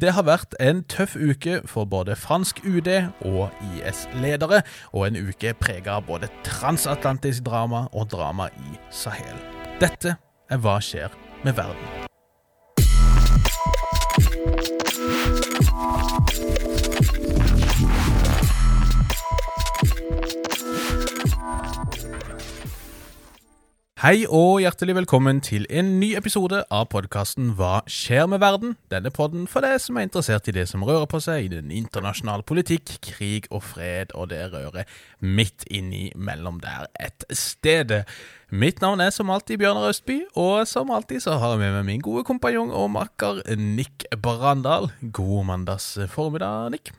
Det har vært en tøff uke for både fransk UD og IS-ledere, og en uke prega av både transatlantisk drama og drama i Sahel. Dette er Hva skjer med verden? Hei og hjertelig velkommen til en ny episode av podkasten Hva skjer med verden? Denne podden for deg som er interessert i det som rører på seg i den internasjonale politikk, krig og fred, og det rører midt inni mellom der et sted. Mitt navn er som alltid Bjørnar Østby, og som alltid så har jeg med meg min gode kompanjong og makker Nick Brandal. God mandags formiddag, Nick.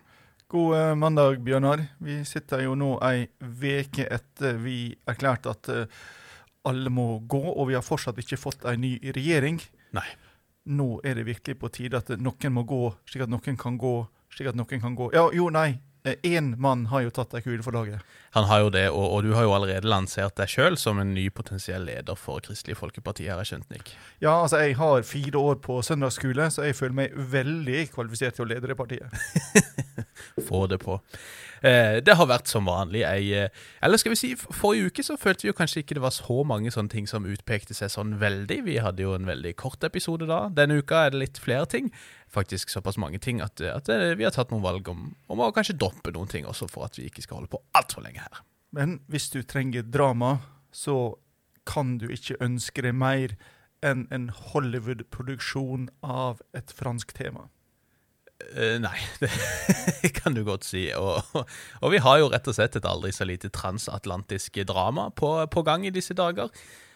God eh, mandag, Bjørnar. Vi sitter jo nå ei veke etter vi erklærte at eh, alle må gå, og vi har fortsatt ikke fått en ny regjering. Nei. Nå er det virkelig på tide at noen må gå, slik at noen kan gå, slik at noen kan gå. Ja, jo, nei. Én mann har jo tatt ei kule for laget. Han har jo det, og, og, du har jo allerede lansert deg sjøl som en ny potensiell leder for Kristelig Folkeparti, har jeg skjønt, Nick? Ja, altså jeg har fire år på søndagsskole, så jeg føler meg veldig kvalifisert til å lede det partiet. Få det på. Eh, det har vært som vanlig ei eh, Eller skal vi si, forrige uke så følte vi jo kanskje ikke det var så mange sånne ting som utpekte seg sånn veldig. Vi hadde jo en veldig kort episode da. Denne uka er det litt flere ting. Faktisk såpass mange ting at, at eh, vi har tatt noen valg om, om, å kanskje droppe noen ting også, for at vi ikke skal holde på altfor lenge her. Men hvis du trenger drama, så kan du ikke ønske deg mer enn en Hollywood-produksjon av et fransk tema. Uh, nei, det kan du godt si. Og, og, vi har jo rett og slett et aldri så lite transatlantisk drama på, på, gang i disse dager.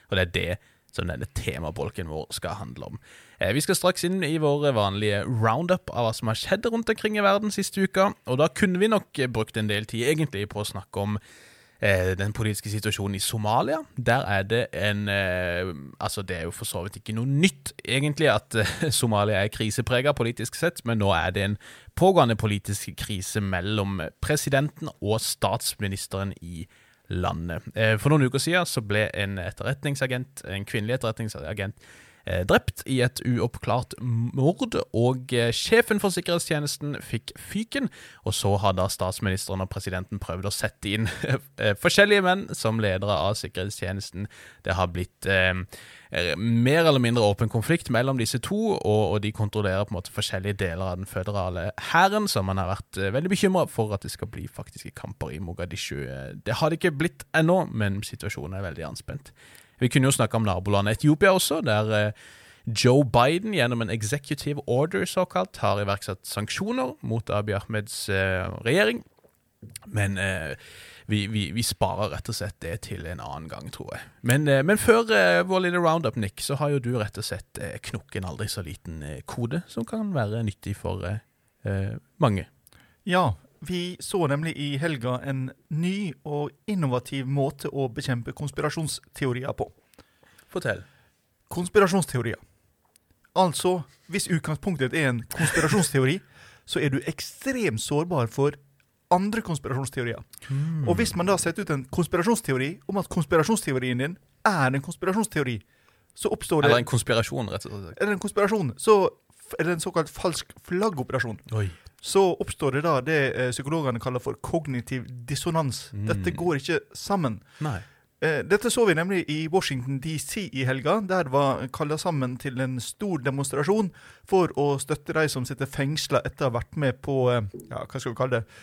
Og det er det som denne temabolken vår skal handle om. Eh, vi skal straks inn i vår vanlige roundup av hva som har skjedd rundt omkring i verden siste uka. Og da kunne vi nok brukt en del tid egentlig på å snakke om Eh, den politiske situasjonen i Somalia. Der er det en eh, Altså, det er jo for så vidt ikke noe nytt, egentlig, at eh, Somalia er kriseprega politisk sett, men nå er det en pågående politisk krise mellom presidenten og statsministeren i landet. For noen uker siden så ble en etterretningsagent, en kvinnelig etterretningsagent Eh, drept i et uoppklart mord, og eh, sjefen for sikkerhetstjenesten fikk fyken. Og så har da statsministeren og presidenten prøvd å sette inn eh, forskjellige menn som ledere av sikkerhetstjenesten. Det har blitt eh, mer eller mindre åpen konflikt mellom disse to, og, og, de kontrollerer på en måte forskjellige deler av den føderale hæren, så man har vært eh, veldig bekymra for at det skal bli faktiske kamper i Mogadishu. Det har det ikke blitt ennå, men situasjonen er veldig anspent. Vi kunne jo snakke om nabolandet Etiopia også, der eh, Joe Biden gjennom en executive order såkalt har iverksatt sanksjoner mot Abiy Ahmeds eh, regjering. Men eh, vi, vi, vi, sparer rett og slett det til en annen gang, tror jeg. Men, eh, men før eh, vår lille roundup, Nick, så har jo du rett og slett eh, knukket en aldri så liten kode som kan være nyttig for mange. Ja, vi så nemlig i helga en ny og innovativ måte å bekjempe konspirasjonsteorier på. Fortell. Konspirasjonsteorier. Altså, hvis utgangspunktet er en konspirasjonsteori, så er du ekstremt sårbar for andre konspirasjonsteorier. Mm. Og hvis man da setter ut en konspirasjonsteori om at konspirasjonsteorien din er en konspirasjonsteori, så oppstår det Eller en konspirasjon, rett og slett. Eller en konspirasjon. Så er det en såkalt falsk flaggoperasjon. Oi så oppstår det da det eh, psykologene kaller for kognitiv dissonans. Mm. Dette går ikke sammen. Nei. Eh, dette så vi nemlig i Washington DC i helga, der var kalla sammen til en stor demonstrasjon for å støtte de som sitter fengsla etter å ha vært med på eh, ja, hva skal vi kalle det,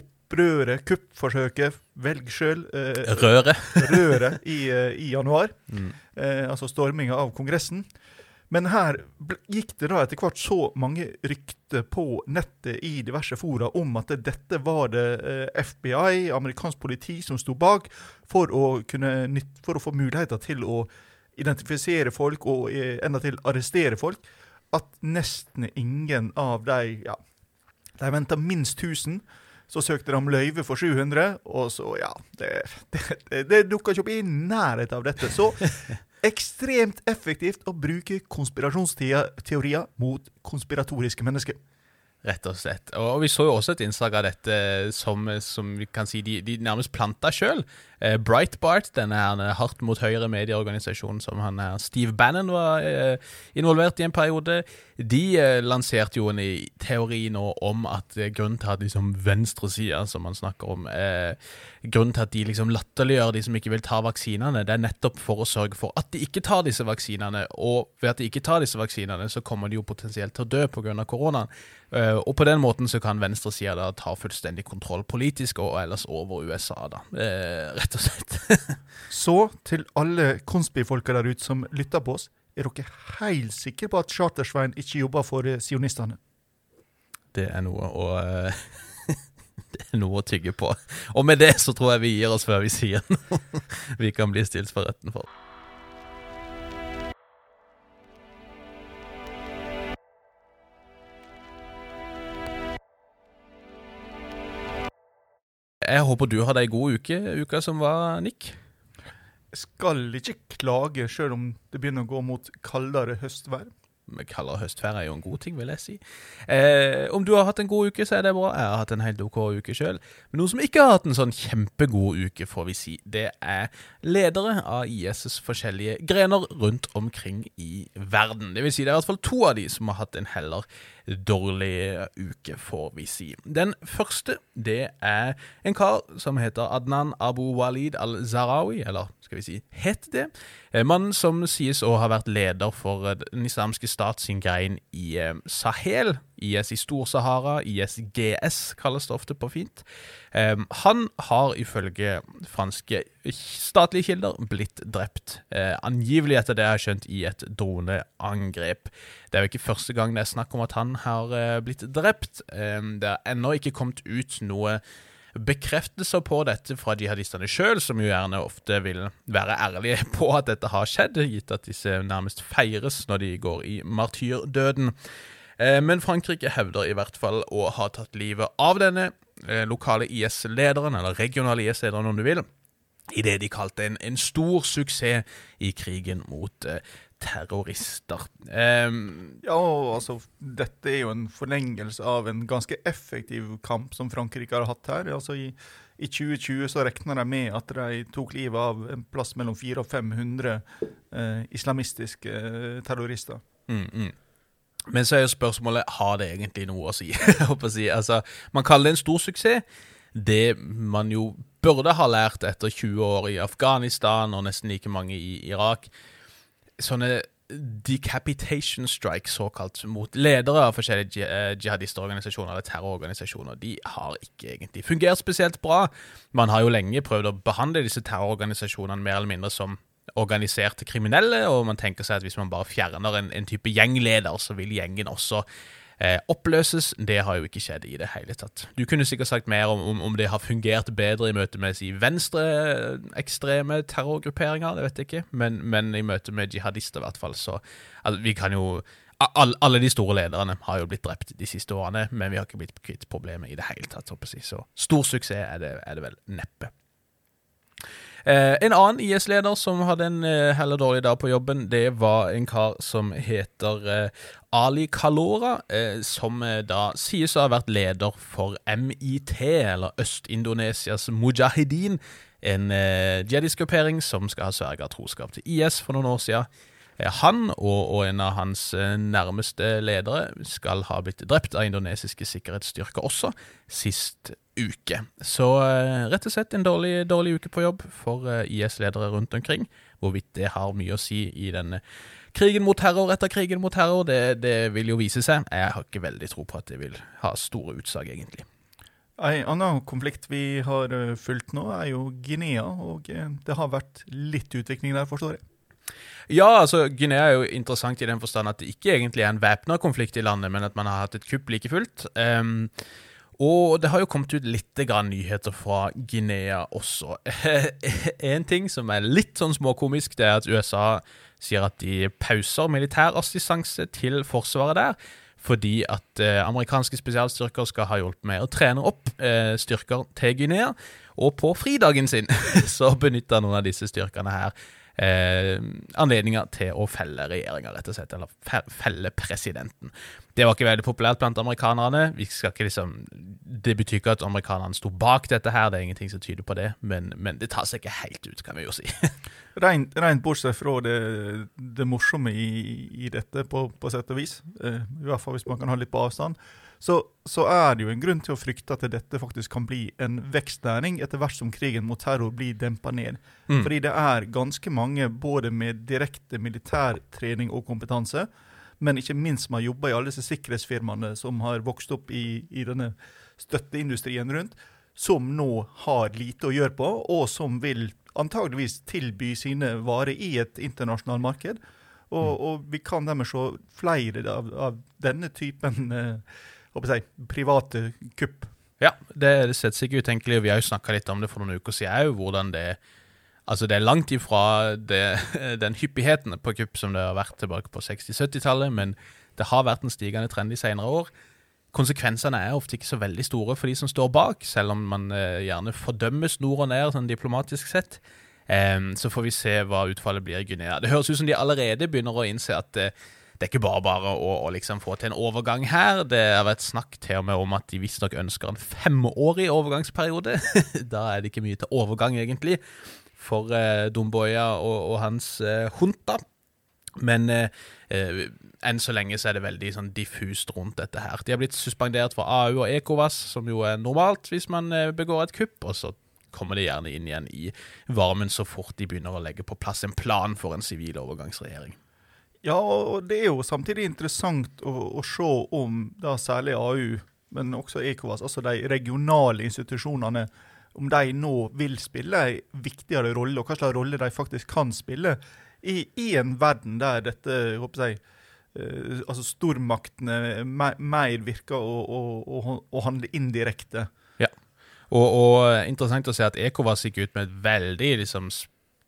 opprøret, kuppforsøket, velg sjøl. Eh, røret. røret i, i januar. Mm. Eh, altså storminga av Kongressen. Men her gikk det da etter hvert så mange rykter på nettet i diverse fora om at dette var det eh, FBI, amerikansk politi, som sto bak for å, kunne, for å få muligheter til å identifisere folk og endatil enda til arrestere folk, at nesten ingen av de ja, de venta minst 1000. Så søkte de om løyve for 700, og så, ja det, det, det dukka ikke opp i nærheten av dette. Så ekstremt effektivt å bruke konspirasjonsteorier mot konspiratoriske mennesker. Rett og slett. Og vi så jo også et innslag av dette som, som vi kan si de, de nærmest planta sjøl. Eh, Breitbart, denne her hardt mot høyre-medieorganisasjonen som han her Steve Bannon var eh, involvert i en periode, de eh, lanserte jo en teori nå om at eh, grunnen til at liksom venstresida, som man snakker om, eh, grunnen til at de liksom latterliggjør de som ikke vil ta vaksinene, det er nettopp for å sørge for at de ikke tar disse vaksinene. Og ved at de ikke tar disse vaksinene, så kommer de jo potensielt til å dø pga. koronaen. Og på den måten så kan venstresida da ta fullstendig kontroll politisk og ellers over USA, da. Uh, rett og slett. så til alle konspifolka der ute som lytter på oss, er dere helt sikre på at Chartersvein ikke jobber for uh, sionistene? Det er noe å Det er noe å tygge på. Og med det så tror jeg vi gir oss før vi sier noe vi kan bli stilt for retten for. Jeg håper du hadde ei god uke, uka som var, Nick. Jeg skal ikke klage, sjøl om det begynner å gå mot kaldere høstvær. Kaldere høstvær er jo en god ting, vil jeg si. Eh, om du har hatt en god uke, så er det bra. Jeg har hatt en helt OK uke sjøl. Men noen som ikke har hatt en sånn kjempegod uke, får vi si, det er ledere av IS' forskjellige grener rundt omkring i verden. Det vil si, det er i hvert fall to av de som har hatt en heller dårlig uke, får vi si. Den første, det er en kar som heter Adnan Abu Walid al-Zarawi, eller skal vi si het det. Mannen som sies å ha vært leder for Den islamske stat sin grein i eh, Sahel, IS i Stor-Sahara, ISGS kalles det ofte på fint. Um, han har ifølge franske statlige kilder blitt drept, uh, angivelig etter det jeg har skjønt, i et droneangrep. Det er jo ikke første gang det er snakk om at han har uh, blitt drept. Um, det har ennå ikke kommet ut noe bekreftelser på dette fra jihadistene sjøl, som jo gjerne ofte vil være ærlige på at dette har skjedd, gitt at disse nærmest feires når de går i martyrdøden. Eh, men Frankrike hevder i hvert fall å ha tatt livet av denne eh, lokale IS-lederen, eller regionale IS-lederen om du vil, i det de kalte en, en stor suksess i krigen mot eh, terrorister. Um, ja, altså, dette er jo en forlengelse av en ganske effektiv kamp som Frankrike har hatt her. Altså, i, i 2020 så regna de med at de tok livet av en plass mellom 400 og 500 eh, islamistiske eh, terrorister. Mm, mm. Men så er jo spørsmålet har det egentlig noe å si. si. Altså, man kaller det en stor suksess. Det man jo burde ha lært etter 20 år i Afghanistan og nesten like mange i Irak Sånne decapitation strikes, såkalt, mot ledere av forskjellige eh, jihadistorganisasjoner eller terrororganisasjoner, de har ikke egentlig fungert spesielt bra. Man har jo lenge prøvd å behandle disse terrororganisasjonene mer eller mindre som organiserte kriminelle, og man tenker seg at hvis man bare fjerner en, en type gjengleder, så vil gjengen også eh, oppløses. Det har jo ikke skjedd i det hele tatt. Du kunne sikkert sagt mer om, om, om det har fungert bedre i møte med si, venstreekstreme terrorgrupperinger, det vet jeg ikke, men, men, i møte med jihadister i hvert fall, så altså, Vi kan jo alle, alle de store lederne har jo blitt drept de siste årene, men vi har ikke blitt kvitt problemet i det hele tatt. Så stor suksess er det, er det vel neppe. Eh, en annen IS-leder som hadde en eh, heller dårlig dag på jobben, det var en kar som heter eh, Ali Kalora, eh, som eh, da sies å ha vært leder for MIT, eller Øst-Indonesias Mujahedin, en eh, jihadistgruppering som skal ha sverga troskap til IS for noen år siden. Han og, og, en av hans nærmeste ledere skal ha blitt drept av indonesiske sikkerhetsstyrker også, sist uke. Så uh, rett og slett en dårlig, dårlig uke på jobb for IS-ledere rundt omkring. Hvorvidt det har mye å si i denne krigen mot terror etter krigen mot terror, det, det vil jo vise seg. Jeg har ikke veldig tro på at det vil ha store utsag, egentlig. En annen konflikt vi har eh, fulgt nå, er jo Guinea, og det har vært litt utvikling der, forstår jeg? Ja, altså Guinea er jo interessant i den forstand at det ikke egentlig er en væpna konflikt i landet, men at man har hatt et kupp like fullt. Um, og det har jo kommet ut litt grann nyheter fra Guinea også. en ting som er litt sånn småkomisk, det er at USA sier at de pauser militærassistanse til forsvaret der. Fordi at eh, amerikanske spesialstyrker skal ha hjulpet med å trene opp eh, styrker til Guinea. Og på fridagen sin så benytter noen av disse styrkene her eh, anledninger til å felle regjeringa, rett og slett. Eller felle presidenten. Det var ikke veldig populært blant amerikanerne. Vi skal ikke liksom Det betyr ikke at amerikanerne sto bak dette her, det er ingenting som tyder på det, men, men det tar seg ikke helt ut, kan vi jo si. Rent, rent bortsett fra det, det morsomme i, i, dette, på, på sett og vis, eh, i hvert fall hvis man kan ha litt på avstand, så, så, er det jo en grunn til å frykte at dette faktisk kan bli en vekstnæring etter hvert som krigen mot terror blir dempa ned. Mm. Fordi det er ganske mange både med direkte militærtrening og kompetanse, men ikke minst som har jobba i alle disse sikkerhetsfirmaene som har vokst opp i, i denne støtteindustrien rundt, som nå har lite å gjøre på, og som vil antageligvis tilby sine varer i et internasjonalt marked. Og, mm. og vi kan dermed se flere av, av denne typen eh, jeg, private kupp. Ja, det, setter seg ikke utenkelig. Vi har jo snakka litt om det for noen uker siden òg, hvordan det er Altså, det er langt ifra det, den hyppigheten på kupp som det har vært tilbake på 60-70-tallet, men det har vært en stigende trend i senere år. Konsekvensene er ofte ikke så veldig store for de som står bak, selv om man eh, gjerne fordømmes nord og ned, sånn diplomatisk sett. Um, så får vi se hva utfallet blir i Guinea. Det høres ut som de allerede begynner å innse at uh, det er ikke bare bare å, å liksom få til en overgang her. Det har vært snakk til og med om at de visstnok ønsker en femårig overgangsperiode. da er det ikke mye til overgang, egentlig for eh, Domboya og, og, hans eh, hunta. Men eh, eh, enn så lenge så er det veldig sånn diffust rundt dette her. De har blitt suspendert fra AU og ECOWAS, som jo er normalt hvis man eh, begår et kupp. og så kommer de gjerne inn igjen i varmen så fort de begynner å legge på plass en plan for en sivil overgangsregjering. Ja, og det er jo samtidig interessant å, å se om da særlig AU, men også ECOWAS, altså de regionale institusjonene, om de nå vil spille en viktigere rolle, og hva slags rolle de faktisk kan spille, i, i en verden der dette jeg håper jeg, eh, altså stormaktene mer, mer virker å, å, å, å, handle indirekte. Ja, og, og, interessant å se at ECOWAS gikk ut med et veldig liksom,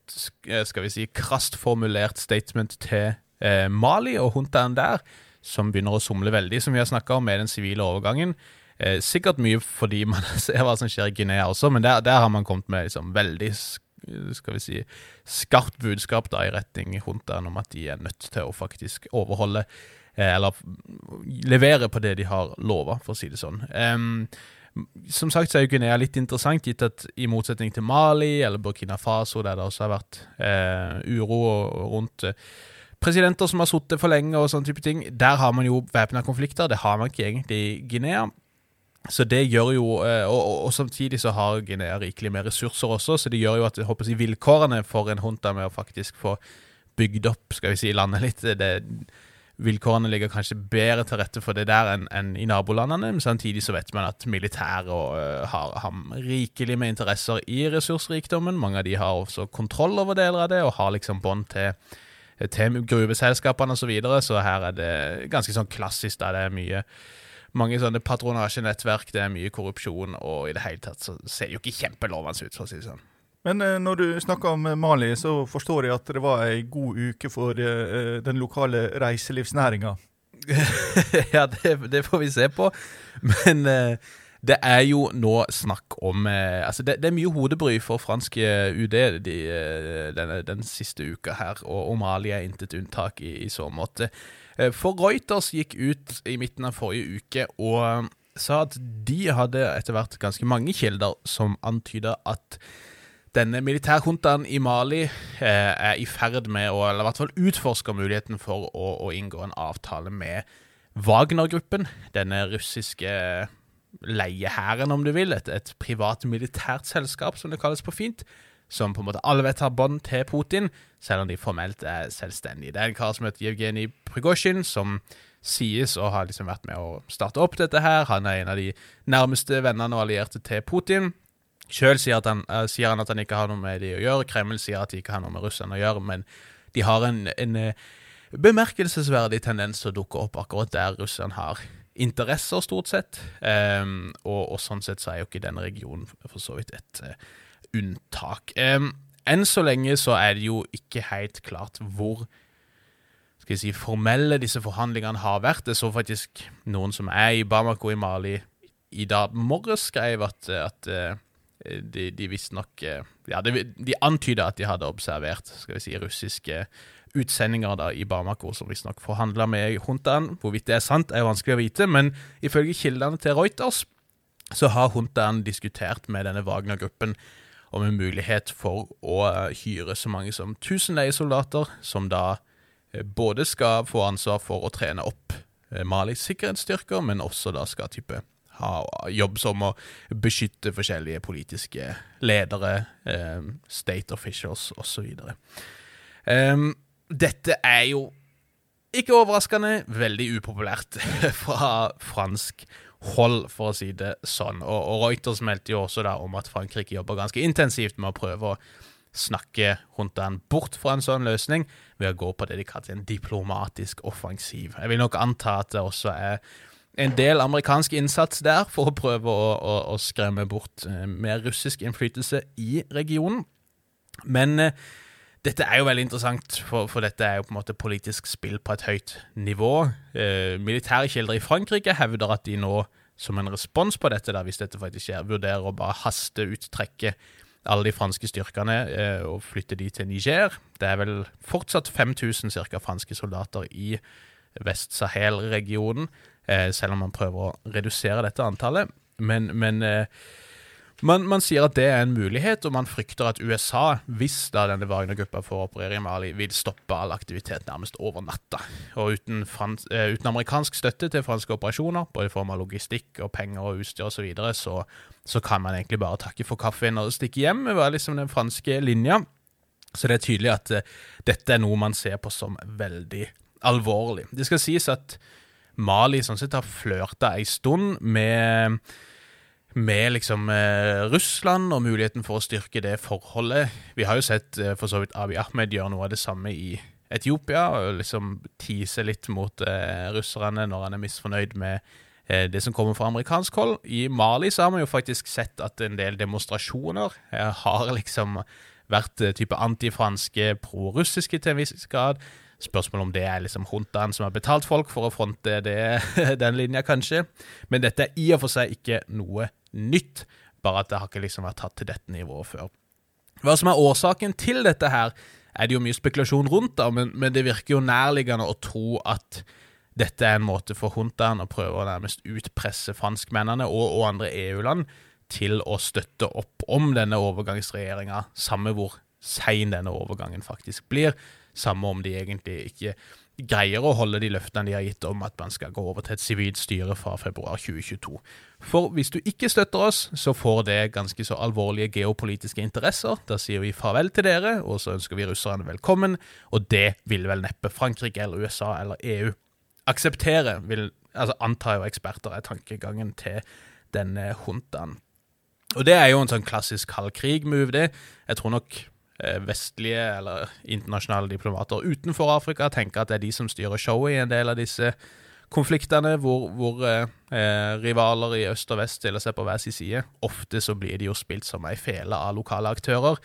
skal vi si, krast formulert statement til eh, Mali og huntaen der, som begynner å somle veldig, som vi har snakka om med den sivile overgangen. Eh, sikkert mye fordi man ser hva som skjer i Guinea også, men der, der har man kommet med liksom, veldig skal vi si, skarpt budskap da, i retning huntaen om at de er nødt til å faktisk overholde eh, Eller levere på det de har lova, for å si det sånn. Um, som sagt så er Guinea litt interessant, gitt at i motsetning til Mali eller Burkina Faso, der det også har vært eh, uro rundt eh, presidenter som har sittet for lenge og sånne type ting, der har man jo væpna konflikter. Det har man ikke egentlig i Guinea. Så det gjør jo, eh, og, og, og, samtidig så har Guinea rikelig med ressurser også, så det gjør jo at jeg håper vilkårene for en hunta med å faktisk få bygd opp skal vi si, landet litt det, Vilkårene ligger kanskje bedre til rette for det der enn, enn i nabolandene, men samtidig så vet man at militæret uh, har, har, rikelig med interesser i ressursrikdommen. Mange av de har også kontroll over deler av det, og har liksom bånd til, til gruveselskapene osv., så, videre, så her er det ganske sånn klassisk, da det er mye mange sånne patronasjenettverk, det er mye korrupsjon, og i det hele tatt så ser det jo ikke kjempelovende ut, for å si det sånn. Men eh, når du snakker om Mali, så forstår jeg at det var ei god uke for eh, den lokale reiselivsnæringa. ja, det, det, får vi se på. Men eh, det er jo nå snakk om eh, Altså, det, det, er mye hodebry for fransk UD de, eh, denne, den siste uka her, og, og Mali er intet unntak i, i så måte. Eh, for Reuters gikk ut i midten av forrige uke og eh, sa at de hadde etter hvert ganske mange kilder som antyda at denne militærhuntaen i Mali eh, er i ferd med å eller i hvert fall utforsker muligheten for å, å inngå en avtale med Wagner-gruppen, denne russiske leiehæren, om du vil, et, et privat militært selskap, som det kalles på fint, som på en måte alle vet har bånd til Putin, selv om de formelt er selvstendige. Det er en kar som heter Jevgenij Prigozjin, som sies å ha liksom vært med å starte opp dette her. Han er en av de nærmeste vennene og allierte til Putin. Sjøl sier, uh, sier, han at han ikke har noe med de å gjøre. Kreml sier at de ikke har noe med russerne å gjøre, men de har en, en uh, bemerkelsesverdig tendens til å dukke opp akkurat der russerne har interesser, stort sett. Um, og, og, sånn sett så er jo ikke denne regionen for så vidt et uh, unntak. Um, enn så lenge så er det jo ikke helt klart hvor skal si, formelle disse forhandlingene har vært. Det så faktisk noen som er i Bamako i Mali i dag morges, skrev at, at uh, de, de visstnok uh, Ja, de, de antyda at de hadde observert skal vi si, russiske utsendinger da i Bamako, som visstnok forhandla med huntaen. Hvorvidt det er sant, er vanskelig å vite, men ifølge kildene til Reuters så har Hunteren diskutert med denne Wagner-gruppen om en mulighet for å eh, hyre så mange som 1000 leiesoldater, som da eh, både skal få ansvar for å trene opp eh, Malis sikkerhetsstyrker, men også da skal type ha jobb som å beskytte forskjellige politiske ledere, state officials osv. Um, dette er jo ikke overraskende veldig upopulært fra fransk hold, for å si det sånn. Og, og Reuters meldte jo også da om at Frankrike jobber ganske intensivt med å prøve å snakke Huntan bort fra en sånn løsning ved å gå på det de kaller en diplomatisk offensiv. Jeg vil nok anta at det også er en del amerikansk innsats der for å prøve å, å, å skremme bort eh, mer russisk innflytelse i regionen. Men eh, dette er jo veldig interessant, for, for, dette er jo på en måte politisk spill på et høyt nivå. Eh, militære kilder i Frankrike hevder at de nå, som en respons på dette, da, hvis dette faktisk skjer, vurderer å bare haste uttrekke alle de franske styrkene eh, og flytte de til Niger. Det er vel fortsatt 5000 cirka franske soldater i Vest-Sahel-regionen, eh, selv om man prøver å redusere dette antallet. Men, men eh, man, man, sier at det er en mulighet, og man frykter at USA, hvis da denne Wagner-gruppa får operere i Mali, vil stoppe all aktivitet nærmest over natta. Og uten, frans, eh, uten, amerikansk støtte til franske operasjoner, både i form av logistikk og penger og utstyr osv., så, videre, så så kan man egentlig bare takke for kaffen og stikke hjem. Det var liksom den franske linja. Så det er tydelig at eh, dette er noe man ser på som veldig alvorlig. Det skal sies at Mali sånn sett har flørta ei stund med med liksom eh, Russland og muligheten for å styrke det forholdet. Vi har jo sett eh, for så vidt Abiy Ahmed gjøre noe av det samme i Etiopia, og liksom tise litt mot eh, russerne når han er misfornøyd med eh, det som kommer fra amerikansk hold. I Mali så har man jo faktisk sett at en del demonstrasjoner eh, har liksom vært eh, type antifranske, prorussiske til en viss grad. Spørsmål om det er liksom juntaen som har betalt folk for å fronte det, den linja, kanskje. Men dette er i og for seg ikke noe nytt, bare at det har ikke liksom vært tatt til dette nivået før. Hva som er årsaken til dette her, er det jo mye spekulasjon rundt, da, men, men det virker jo nærliggende å tro at dette er en måte for juntaen å prøve å nærmest utpresse franskmennene og, og andre EU-land til å støtte opp om denne overgangsregjeringa, samme hvor sein denne overgangen faktisk blir, samme om de egentlig ikke greier å holde de løftene de har gitt om at man skal gå over til et sivilt styre fra februar 2022. For hvis du ikke støtter oss, så får det ganske så alvorlige geopolitiske interesser. Da sier vi farvel til dere, og så ønsker vi russerne velkommen, og det vil vel neppe Frankrike eller USA eller EU akseptere, vil, altså antar jo eksperter er tankegangen til denne huntaen. Og det er jo en sånn klassisk kald krig-move, det. Jeg tror nok vestlige eller internasjonale diplomater utenfor Afrika tenker at det er de som styrer showet i en del av disse konfliktene, hvor, hvor eh, eh, rivaler i øst og vest stiller seg på hver sin side. Ofte så blir de jo spilt som ei fele av lokale aktører.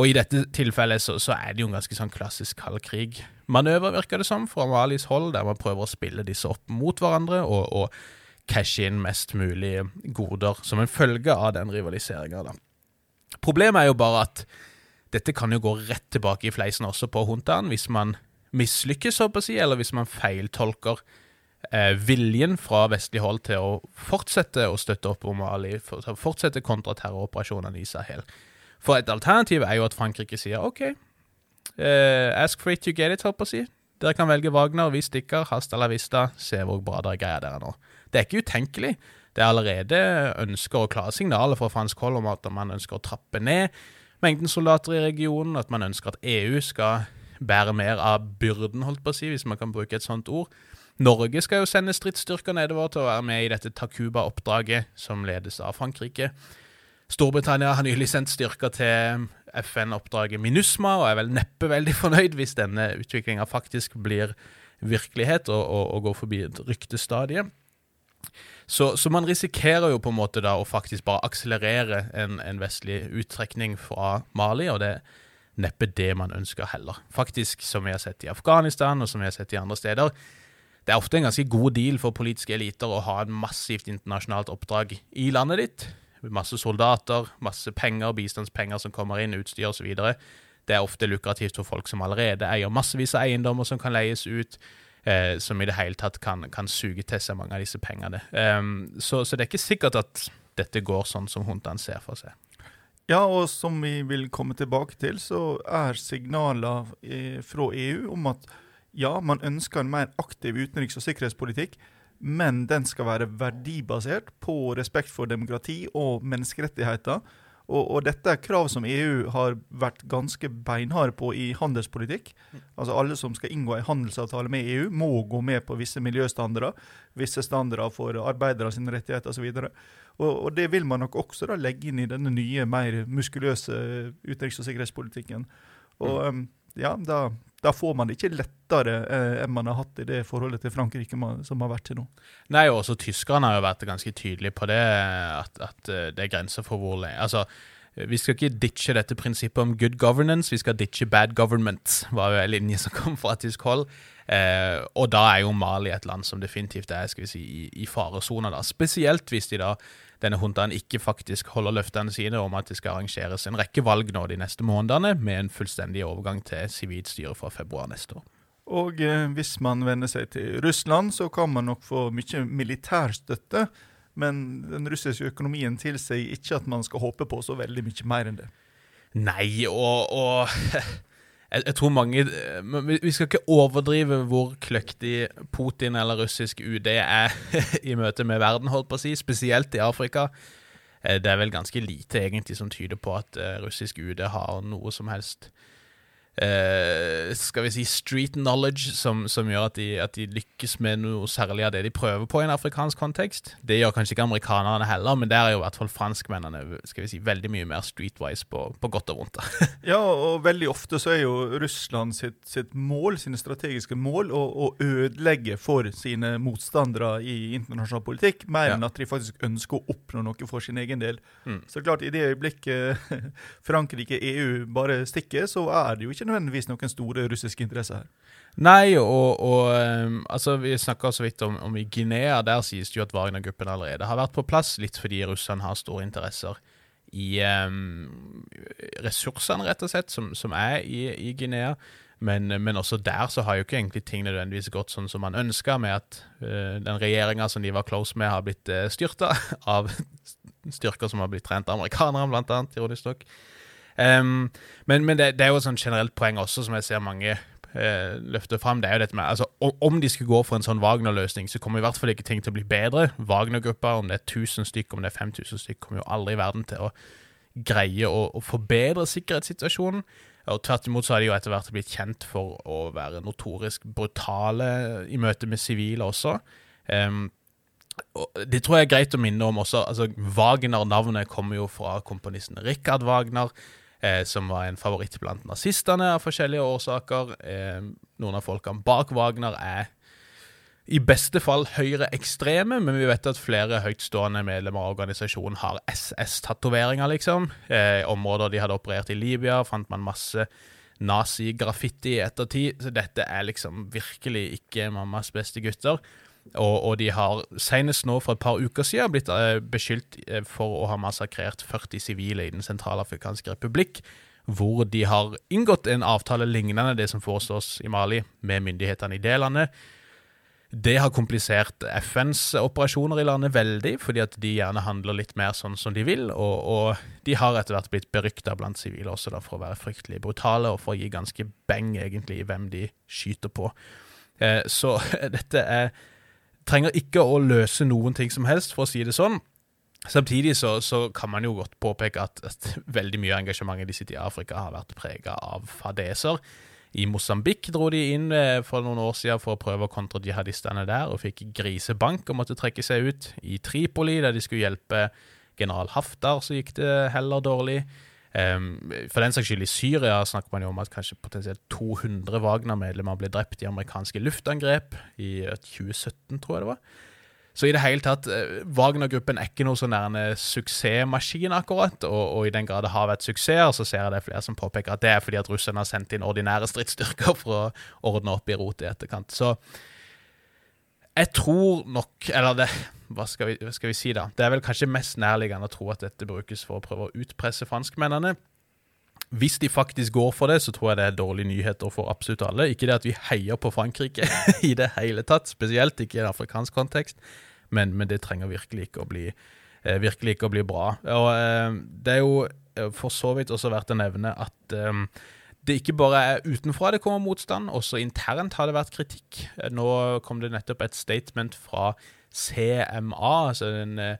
Og i dette tilfellet så, så er det jo en ganske sånn klassisk kald krig-manøver, virker det som, fra Malis hold, der man prøver å spille disse opp mot hverandre og, og cashe inn mest mulig goder som en følge av den rivaliseringa. Problemet er jo bare at dette kan jo gå rett tilbake i fleisen også på Huntaen, hvis man mislykkes, si, eller hvis man feiltolker eh, viljen fra vestlig hold til å fortsette å støtte opp om Mali, for, fortsette kontraterroroperasjonene i Sahel. For et alternativ er jo at Frankrike sier OK, eh, ask for it, you get it, holdt på å si. Dere kan velge Wagner, vi stikker, hasta la vista, se hvor bra dere greier dere nå. Det er ikke utenkelig. Det er allerede ønsker og klare signaler fra fransk hold om at man ønsker å trappe ned mengden soldater i regionen, at man ønsker at EU skal bære mer av byrden, holdt på å si, hvis man kan bruke et sånt ord. Norge skal jo sende stridsstyrker nedover til å være med i dette Takuba-oppdraget, som ledes av Frankrike. Storbritannia har nylig sendt styrker til FN-oppdraget MINUSMA, og er vel neppe veldig fornøyd hvis denne utviklinga faktisk blir virkelighet og, og, og går forbi et ryktestadie. Så, så, man risikerer jo på en måte da å faktisk bare akselerere en, en vestlig uttrekning fra Mali, og det er neppe det man ønsker heller. Faktisk, som vi har sett i Afghanistan, og som vi har sett i andre steder, det er ofte en ganske god deal for politiske eliter å ha et massivt internasjonalt oppdrag i landet ditt. Masse soldater, masse penger, bistandspenger som kommer inn, utstyr osv. Det er ofte lukrativt for folk som allerede eier massevis av eiendommer som kan leies ut eh, som i det hele tatt kan, kan, suge til seg mange av disse pengene. Um, så, så, det er ikke sikkert at dette går sånn som huntene ser for seg. Ja, og som vi vil komme tilbake til, så er signaler eh, fra EU om at ja, man ønsker en mer aktiv utenriks- og sikkerhetspolitikk, men den skal være verdibasert på respekt for demokrati og menneskerettigheter. Og, og, dette er krav som EU har vært ganske beinharde på i handelspolitikk. Altså Alle som skal inngå en handelsavtale med EU, må gå med på visse miljøstandarder, visse standarder for arbeidere sine rettigheter osv. Og, og, og det vil man nok også da legge inn i denne nye, mer muskuløse utenriks- og sikkerhetspolitikken. Og um, ja, da, da får man det ikke lettere eh, enn man har hatt i det forholdet til Frankrike som har vært til nå. Nei, og også tyskerne har jo vært ganske tydelige på det, at, at eh, det er grenser for hvor lenge Altså, vi skal ikke ditche dette prinsippet om good governance, vi skal ditche bad government, var jo en linje som kom fra tysk hold. Eh, og da er jo Mali et land som definitivt er skal vi si, i, i faresona, spesielt hvis de da denne huntaen ikke faktisk holder løftene sine om at det skal arrangeres en rekke valg nå de neste månedene, med en fullstendig overgang til sivilt styre fra februar neste år. Og eh, hvis man venner seg til Russland, så kan man nok få mye militærstøtte. Men den russiske økonomien tilsier ikke at man skal håpe på så veldig mye mer enn det. Nei, og, og jeg, jeg, tror mange Vi skal ikke overdrive hvor kløktig Putin eller russisk UD er i møte med verden, holdt på å si, spesielt i Afrika. Eh, det er vel ganske lite egentlig som tyder på at eh, russisk UD har noe som helst eh, skal vi si street knowledge som, som gjør at de, at de, lykkes med noe særlig av det de prøver på i en afrikansk kontekst. Det gjør kanskje ikke amerikanerne heller, men der er jo i hvert fall franskmennene skal vi si, veldig mye mer streetwise på, på godt og vondt. ja, og veldig ofte så er jo Russland sitt, sitt mål, sine strategiske mål, å, å, ødelegge for sine motstandere i internasjonal politikk, mer ja. enn at de faktisk ønsker å oppnå noe for sin egen del. Mm. Så klart, i det øyeblikket Frankrike, EU bare stikker, så er det jo ikke ikke nødvendigvis noen store russiske interesser her. Nei, og, og um, altså, vi snakka så vidt om, om, i Guinea. Der sies det jo at Wagner-gruppen allerede har vært på plass, litt fordi russerne har store interesser i um, ressursene, rett og slett, som, som er i, i Guinea. Men, men, også der så har jo ikke egentlig ting nødvendigvis gått sånn som man ønska, med at uh, den regjeringa som de var close med, har blitt uh, styrta av styrker som har blitt trent av amerikanere, blant annet, ironisk nok. Um, men, men det, det, er jo et sånn generelt poeng også, som jeg ser mange uh, løfter fram. Det er jo dette med, altså, Om de skulle gå for en sånn Wagner-løsning, så kommer i hvert fall ikke ting til å bli bedre. Wagner-gruppa, om det er 1000 stykk, om det er 5000 stykk, kommer jo aldri i verden til å greie å, å forbedre sikkerhetssituasjonen. Og Tvert imot så har de jo etter hvert blitt kjent for å være notorisk brutale i møte med sivile også. Um, og det tror jeg er greit å minne om også. altså Wagner-navnet kommer jo fra komponisten Richard Wagner eh, som var en favoritt blant nazistene av forskjellige årsaker. Eh, noen av folkene bak Wagner er i beste fall høyreekstreme, men vi vet at flere høytstående medlemmer av organisasjonen har SS-tatoveringer, liksom. Eh, områder de hadde operert i Libya, fant man masse nazi-graffiti i ettertid. Så dette er liksom virkelig ikke mammas beste gutter. Og, og, de har senest nå for et par uker siden blitt uh, beskyldt uh, for å ha massakrert 40 sivile i Den sentralafrikanske republikk, hvor de har inngått en avtale lignende det som foreslås i Mali, med myndighetene i det landet. Det har komplisert FNs operasjoner i landet veldig, fordi at de gjerne handler litt mer sånn som de vil, og, og de har etter hvert blitt berykta blant sivile også da, for å være fryktelig brutale og for å gi ganske beng egentlig i hvem de skyter på. Eh, så dette er trenger ikke å løse noen ting som helst, for å si det sånn. Samtidig så, så kan man jo godt påpeke at, at veldig mye av engasjementet de sitter i Afrika, har vært prega av fadeser. I Mosambik dro de inn eh, for noen år siden for å prøve å kontre jihadistene der, og fikk grisebank og måtte trekke seg ut. I Tripoli, der de skulle hjelpe general Haftar, så gikk det heller dårlig. Um, for den saks skyld, i Syria snakker man jo om at kanskje potensielt 200 Wagner-medlemmer ble drept i amerikanske luftangrep i 2017, tror jeg det var. Så i det hele tatt, eh, Wagner-gruppen er ikke noe sånn der suksessmaskin, akkurat. Og, og, i den grad det har vært suksesser, så ser jeg det flere som påpeker at det er fordi at russerne har sendt inn ordinære stridsstyrker for å ordne opp i rotet i etterkant. Så jeg tror nok Eller det hva skal, vi, skal, vi, si, da? Det er vel kanskje mest nærliggende å tro at dette brukes for å prøve å utpresse franskmennene. Hvis de faktisk går for det, så tror jeg det er dårlige nyheter for absolutt alle. Ikke det at vi heier på Frankrike i det hele tatt, spesielt ikke i en afrikansk kontekst, men, men det trenger virkelig ikke å bli eh, virkelig ikke å bli bra. Og eh, det er jo eh, for så vidt også verdt å nevne at det ikke bare er utenfra det kommer motstand, også internt har det vært kritikk. Nå kom det nettopp et statement fra CMA, altså den eh,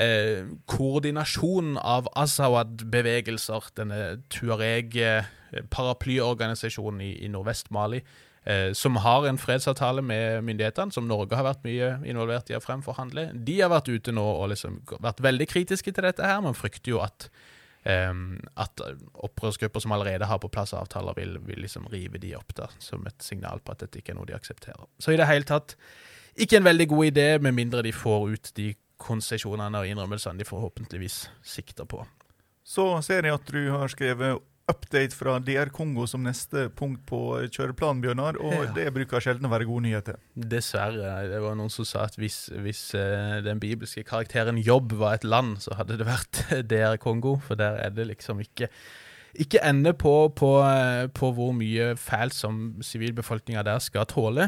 eh, koordinasjonen av Azawad-bevegelser, denne Tuareg-paraplyorganisasjonen i, i nordvest Mali, eh, som har en fredsavtale med myndighetene, som Norge har vært mye involvert i å fremforhandle. De har vært ute nå og liksom vært veldig kritiske til dette her. Man frykter jo at Um, at opprørsgrupper som allerede har på plass avtaler, vil, vil liksom rive de opp da, som et signal på at dette ikke er noe de aksepterer. Så i det hele tatt ikke en veldig god idé, med mindre de får ut de konsesjonene og innrømmelsene de forhåpentligvis sikter på. Så ser jeg at du har skrevet update fra DR Kongo som neste punkt på kjøreplanen, Bjørnar. Og ja. det bruker sjelden å være gode nyheter. Dessverre. Det var noen som sa at hvis, hvis uh, den bibelske karakteren Jobb var et land, så hadde det vært DR Kongo. For der er det liksom ikke ikke ende på, på, eh, på hvor mye fælt som sivilbefolkninga der skal tåle.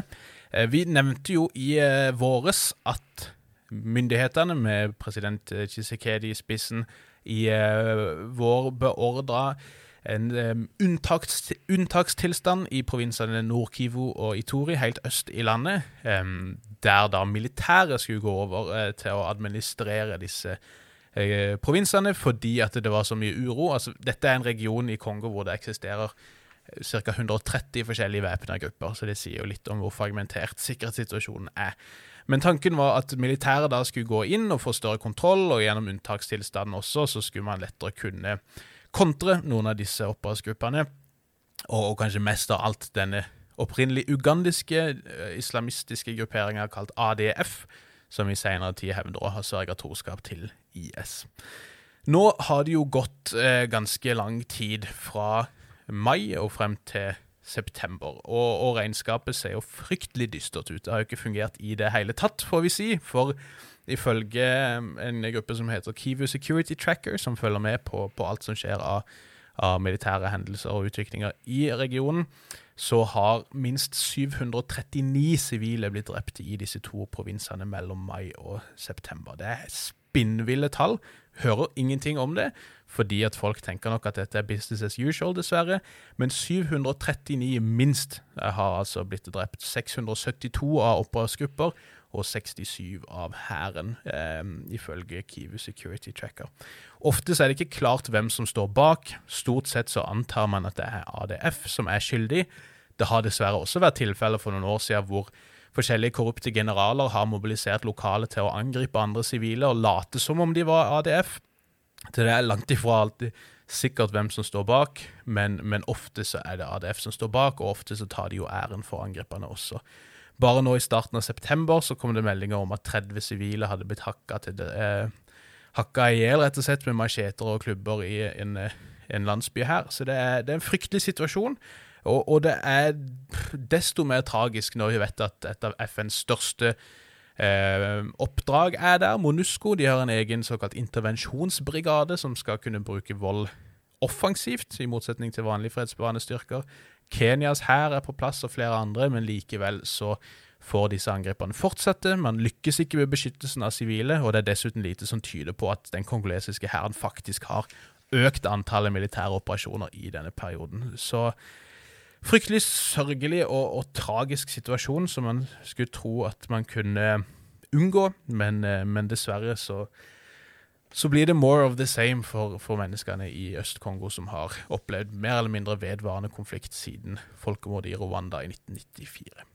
Uh, vi nevnte jo i våres at myndighetene, med president Chisekedi i spissen, i vår beordra en um, unntaks, unntakstilstand i provinsene Nord-Kivu og Itori, helt øst i landet, um, der da militæret skulle gå over uh, til å administrere disse uh, provinsene fordi at det var så mye uro. Altså, dette er en region i Kongo hvor det eksisterer ca. 130 forskjellige væpna grupper, så det sier jo litt om hvor fragmentert sikkerhetssituasjonen er. Men tanken var at militæret da skulle gå inn og få større kontroll, og gjennom unntakstilstanden også, så skulle man lettere kunne kontre noen av disse opprørsgruppene, og, og, kanskje mest av alt denne opprinnelig ugandiske uh, islamistiske grupperinga kalt ADF, som i senere tid hevder å ha sørga troskap til IS. Nå har det jo gått uh, ganske lang tid fra mai og frem til september, og, og, regnskapet ser jo fryktelig dystert ut. Det har jo ikke fungert i det hele tatt, får vi si. for ifølge en gruppe som heter Kivu Security Tracker, som følger med på, på alt som skjer av, av, militære hendelser og utviklinger i regionen, så har minst 739 sivile blitt drept i disse to provinsene mellom mai og september. Det er spinnville tall. Hører ingenting om det, fordi at folk tenker nok at dette er business as usual, dessverre. Men 739 minst har altså blitt drept. 672 av opprørsgrupper og 67 av hæren, eh, ifølge Kivu Security Tracker. Ofte så er det ikke klart hvem som står bak. Stort sett så antar man at det er ADF som er skyldig. Det har dessverre også vært tilfeller for noen år siden hvor forskjellige korrupte generaler har mobilisert lokale til å angripe andre sivile og late som om de var ADF. Det er langt ifra alltid sikkert hvem som står bak, men, men ofte så er det ADF som står bak, og ofte så tar de jo æren for angrepene også. Bare nå i starten av september så kom det meldinger om at 30 sivile hadde blitt hakka til det, eh, hakka i hjel, rett og slett, med macheter og klubber i en, eh, en landsby her. Så det er, det er en fryktelig situasjon. Og, og, det er desto mer tragisk når vi vet at et av FNs største eh, oppdrag er der. Monusco de har en egen såkalt intervensjonsbrigade som skal kunne bruke vold offensivt, i motsetning til vanlige fredsbevarende styrker. Kenyas hær er på plass, og flere andre, men likevel så får disse angrepene fortsette. Man lykkes ikke med beskyttelsen av sivile, og det er dessuten lite som tyder på at den kongolesiske hæren faktisk har økt antallet militære operasjoner i denne perioden. Så fryktelig sørgelig og, og tragisk situasjon som man skulle tro at man kunne unngå, men, eh, men dessverre så så blir det more of the same for, for menneskene i Øst-Kongo, som har opplevd mer eller mindre vedvarende konflikt siden folkemordet i Rwanda i 1994.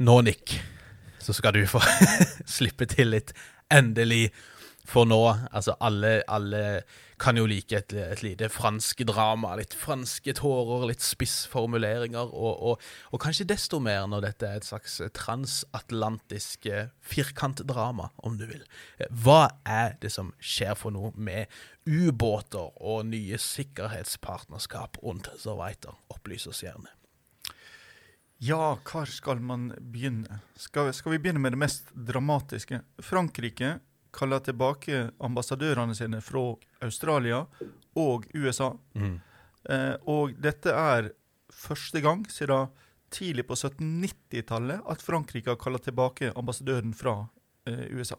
Nå, Nick, så skal du få slippe til litt. Endelig for nå, altså alle, alle kan jo like et, et, lite fransk drama. Litt franske tårer, litt spissformuleringer, og, og, og, kanskje desto mer når dette er et slags transatlantisk eh, firkantdrama, om du vil. Hva er det som skjer for noe med ubåter og nye sikkerhetspartnerskap rundt Zerweiter? Opplys oss gjerne. Ja, hvor skal man begynne? Skal, skal vi begynne med det mest dramatiske? Frankrike kaller tilbake ambassadørene sine fra Australia og USA. Mm. Eh, og dette er første gang siden tidlig på 1790-tallet at Frankrike har kalla tilbake ambassadøren fra eh, USA.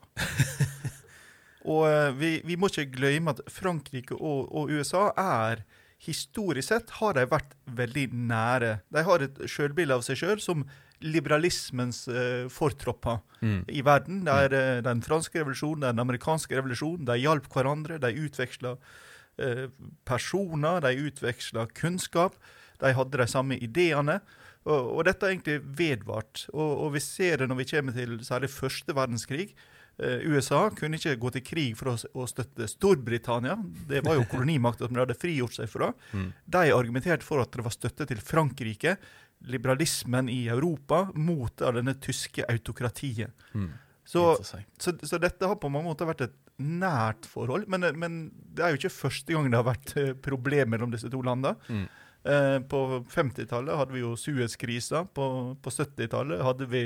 og eh, vi, vi, må ikke glemme at Frankrike og, og, USA er Historisk sett har de vært veldig nære. De har et sjølbilde av seg sjøl som liberalismens uh, fortropper mm. i verden. Det er uh, den franske revolusjonen, den amerikanske revolusjonen. De hjalp hverandre, de utveksla uh, personer, de utveksla kunnskap. De hadde de samme ideene. Og, og dette har egentlig vedvart. Og, og, vi ser det når vi kommer til særlig første verdenskrig. Uh, USA kunne ikke gå til krig for å, støtte Storbritannia. Det var jo kolonimakta som de hadde frigjort seg fra. Mm. De argumenterte for at det var støtte til Frankrike, liberalismen i Europa, mot denne tyske autokratiet. Mm. Så, så, så, dette har på mange måter vært et nært forhold. Men, men, det er jo ikke første gang det har vært problem mellom disse to landene. Mm. Eh, på 50-tallet hadde vi jo Suez-krisa. På, på 70-tallet hadde vi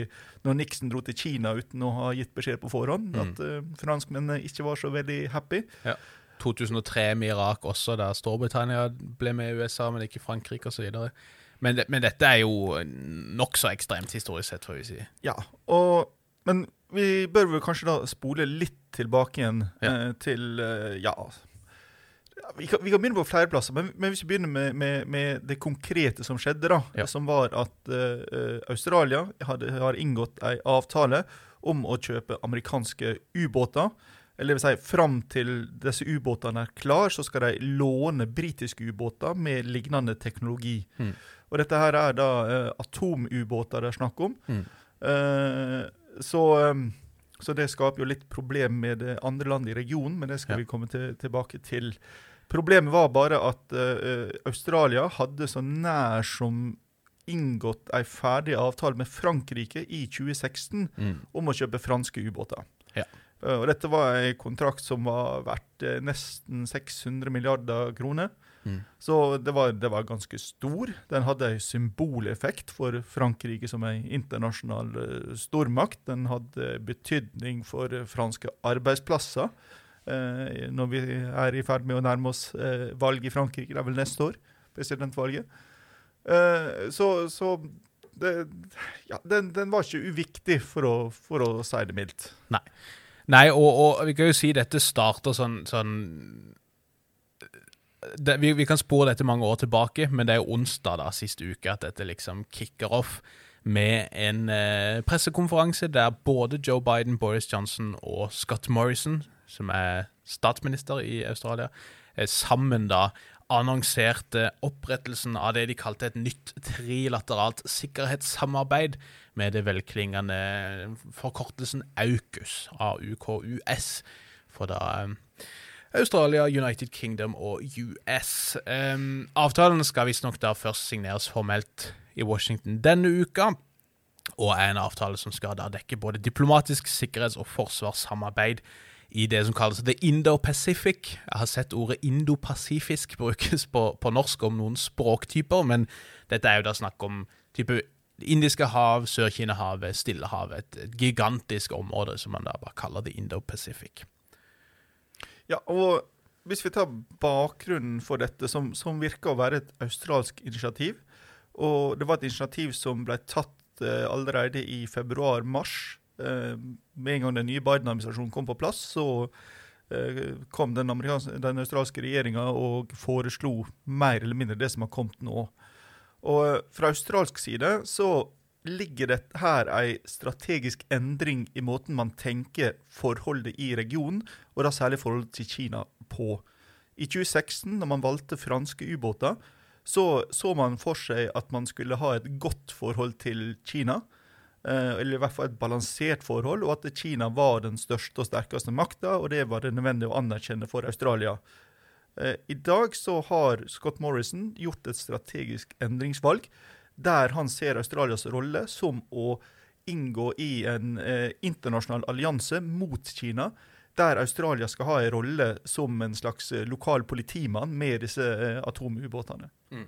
når Nixon dro til Kina uten å ha gitt beskjed på forhånd mm. at uh, franskmennene ikke var så veldig happy. Ja. 2003 med Irak også, der Storbritannia ble med i USA, men ikke Frankrike osv. Men, men dette er jo nokså ekstremt historisk sett, får vi si. Ja, og, men vi bør vel kanskje da spole litt tilbake igjen ja. eh, til eh, ja, vi kan, vi kan, begynne på flere plasser, men, men hvis vi begynner med, med, med, det konkrete som skjedde, da, ja. som var at uh, Australia hadde, har inngått en avtale om å kjøpe amerikanske ubåter. Eller det vil si, fram til disse ubåtene er klar, så skal de låne britiske ubåter med lignende teknologi. Mm. Og dette her er da uh, atomubåter det er snakk om. Mm. Uh, så um, så det skaper jo litt problem med andre land i regionen, men det skal ja. vi komme til, tilbake til. Problemet var bare at uh, Australia hadde så nær som inngått ei ferdig avtale med Frankrike i 2016 mm. om å kjøpe franske ubåter. Ja. Uh, og dette var ei kontrakt som var verdt uh, nesten 600 milliarder kroner. Mm. Så det var, det var, ganske stor. Den hadde en symboleffekt for Frankrike som en internasjonal stormakt. Den hadde betydning for franske arbeidsplasser. Eh, når vi er i ferd med å nærme oss eh, valg i Frankrike. Det er vel neste år, presidentvalget. Eh, så, så det, ja, den, den, var ikke uviktig, for å, for å si det mildt. Nei. Nei, og, og, vi kan jo si dette starter sånn, sånn det, vi, vi, kan spore dette mange år tilbake, men det er onsdag da, siste uke at dette liksom kicker off med en eh, pressekonferanse der både Joe Biden, Boris Johnson og Scott Morrison som er statsminister i Australia, eh, sammen da annonserte opprettelsen av det de kalte et nytt trilateralt sikkerhetssamarbeid med det velklingende forkortelsen AUKUS, AUKUS, for da eh, Australia, United Kingdom og US. Um, avtalen skal visstnok da først signeres formelt i Washington denne uka, og er en avtale som skal da dekke både diplomatisk sikkerhets- og forsvarssamarbeid i det som kalles The Indo-Pacific. Jeg har sett ordet indopasifisk brukes på, på, norsk om noen språktyper, men dette er jo da snakk om type Indiske hav, Sør-Kina-havet, Stillehavet. Et, gigantisk område som man da bare kaller The Indo-Pacific. Ja, og hvis vi tar bakgrunnen for dette, som, som virker å være et australsk initiativ Og det var et initiativ som ble tatt eh, allerede i februar-mars Eh, med en gang den nye Biden-administrasjonen kom på plass, så eh, kom den, den australske regjeringa og foreslo mer eller mindre det som har kommet nå. Og eh, Fra australsk side så ligger det her ei strategisk endring i måten man tenker forholdet i regionen, og da særlig forholdet til Kina, på. I 2016, når man valgte franske ubåter, så så man for seg at man skulle ha et godt forhold til Kina. Eh, eller i hvert fall et balansert forhold, og at Kina var den største og sterkeste makta, og det var det nødvendig å anerkjenne for Australia. Eh, I dag så har Scott Morrison gjort et strategisk endringsvalg, der han ser Australias rolle som å inngå i en eh, internasjonal allianse mot Kina, der Australia skal ha en rolle som en slags lokal politimann med disse atomubåtene. Mm.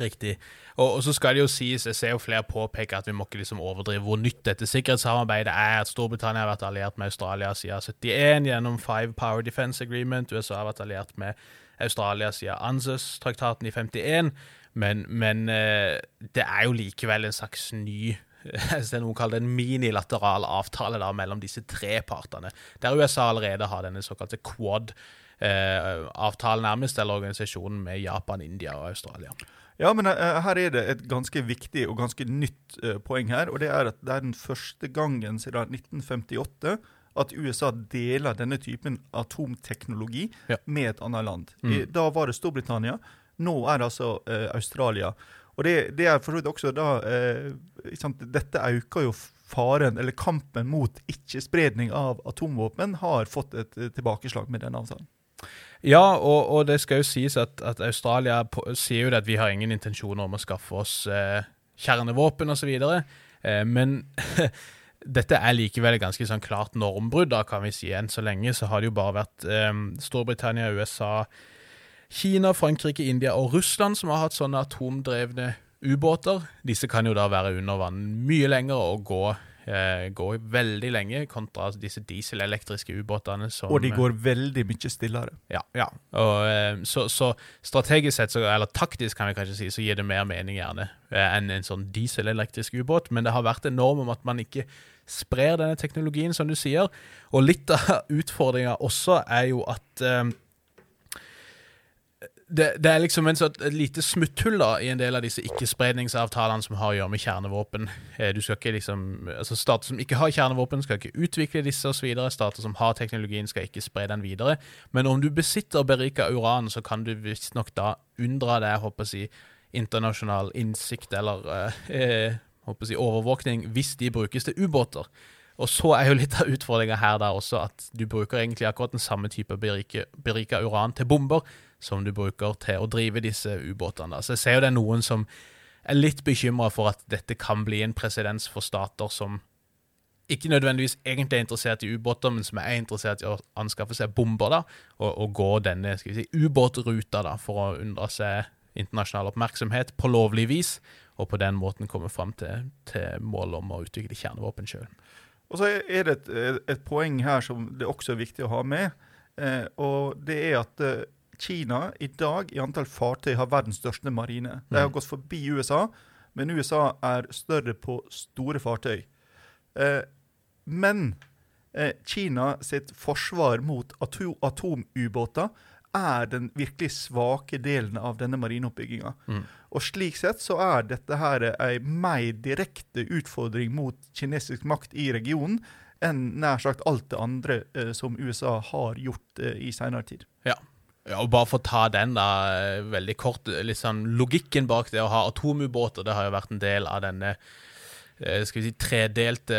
Riktig. Og, og, så skal det jo sies, jeg ser jo flere påpeke at vi må ikke liksom overdrive hvor nytt dette sikkerhetssamarbeidet er. At Storbritannia har vært alliert med Australia siden 71 gjennom Five Power Defense Agreement. USA har vært alliert med Australia siden ANZUS-traktaten i 51, men, men eh, det er jo likevel en slags ny det er noe kalt en minilateral avtale da, mellom disse tre partene, der USA allerede har denne såkalte Quad. Eh, nærmest, eller organisasjonen med Japan, India og Australia. Ja, men uh, her er det et ganske viktig og ganske nytt uh, poeng her. Og det er at det er den første gangen siden 1958 at USA deler denne typen atomteknologi ja. med et annet land. Mm. I, da var det Storbritannia. Nå er det altså uh, Australia. Og det, det er for så vidt også da Dette øker jo faren, eller kampen mot ikke-spredning av atomvåpen, har fått et tilbakeslag med denne avtalen. Ja, og, og, det skal jo sies at, at Australia på, sier jo at vi har ingen intensjoner om å skaffe oss eh, kjernevåpen osv. Eh, men dette er likevel et ganske sånn klart normbrudd, da kan vi si. Enn så lenge så har det jo bare vært eh, Storbritannia, USA, Kina, Frankrike, India og Russland som har hatt sånne atomdrevne ubåter. Disse kan jo da være under vann mye lenger og gå eh, gå veldig lenge, kontra disse dieselelektriske ubåtene. og de går veldig mye stillere. Ja. ja. Og, eh, så, så, strategisk sett, så, eller taktisk kan vi kanskje si, så gir det mer mening gjerne eh, enn en sånn dieselelektrisk ubåt. Men det har vært en norm om at man ikke sprer denne teknologien, som du sier. Og litt av utfordringa også er jo at eh, det, det, er liksom en sånn, et lite smutthull da, i en del av disse ikke-spredningsavtalene som har å gjøre med kjernevåpen. Eh, du skal ikke liksom, altså Stater som ikke har kjernevåpen, skal ikke utvikle disse osv. Stater som har teknologien, skal ikke spre den videre. Men om du besitter berika uran, så kan du visstnok da unndra deg håper jeg, internasjonal innsikt eller eh, håper si, overvåkning hvis de brukes til ubåter. Og så er jo litt av utfordringa her da også at du bruker egentlig akkurat den samme type berika, berika uran til bomber som du bruker til å drive disse ubåtene. Så jeg ser jo det er noen som er litt bekymra for at dette kan bli en presedens for stater som ikke nødvendigvis egentlig er interessert i ubåter, men som er interessert i å anskaffe seg bomber, da, og, og gå denne skal vi si, ubåtruta da, for å unndra seg internasjonal oppmerksomhet på lovlig vis, og på den måten komme fram til, til målet om å utvikle kjernevåpen sjøl. Og så er det et, et, poeng her som det også er viktig å ha med, eh, og det er at eh, Kina i dag i antall fartøy har verdens største marine. De har mm. gått forbi USA, men USA er større på store fartøy. Eh, men eh, Kina sitt forsvar mot ato atomubåter er den virkelig svake delen av denne marineoppbygginga. Mm. Og slik sett så er dette her ei mer direkte utfordring mot kinesisk makt i regionen enn nær sagt alt det andre eh, som USA har gjort eh, i seinere tid. Ja, ja, og Bare for å ta den da, eh, veldig kort, sånn logikken bak det å ha atomubåter, det har jo vært en del av denne eh, skal vi si, tredelte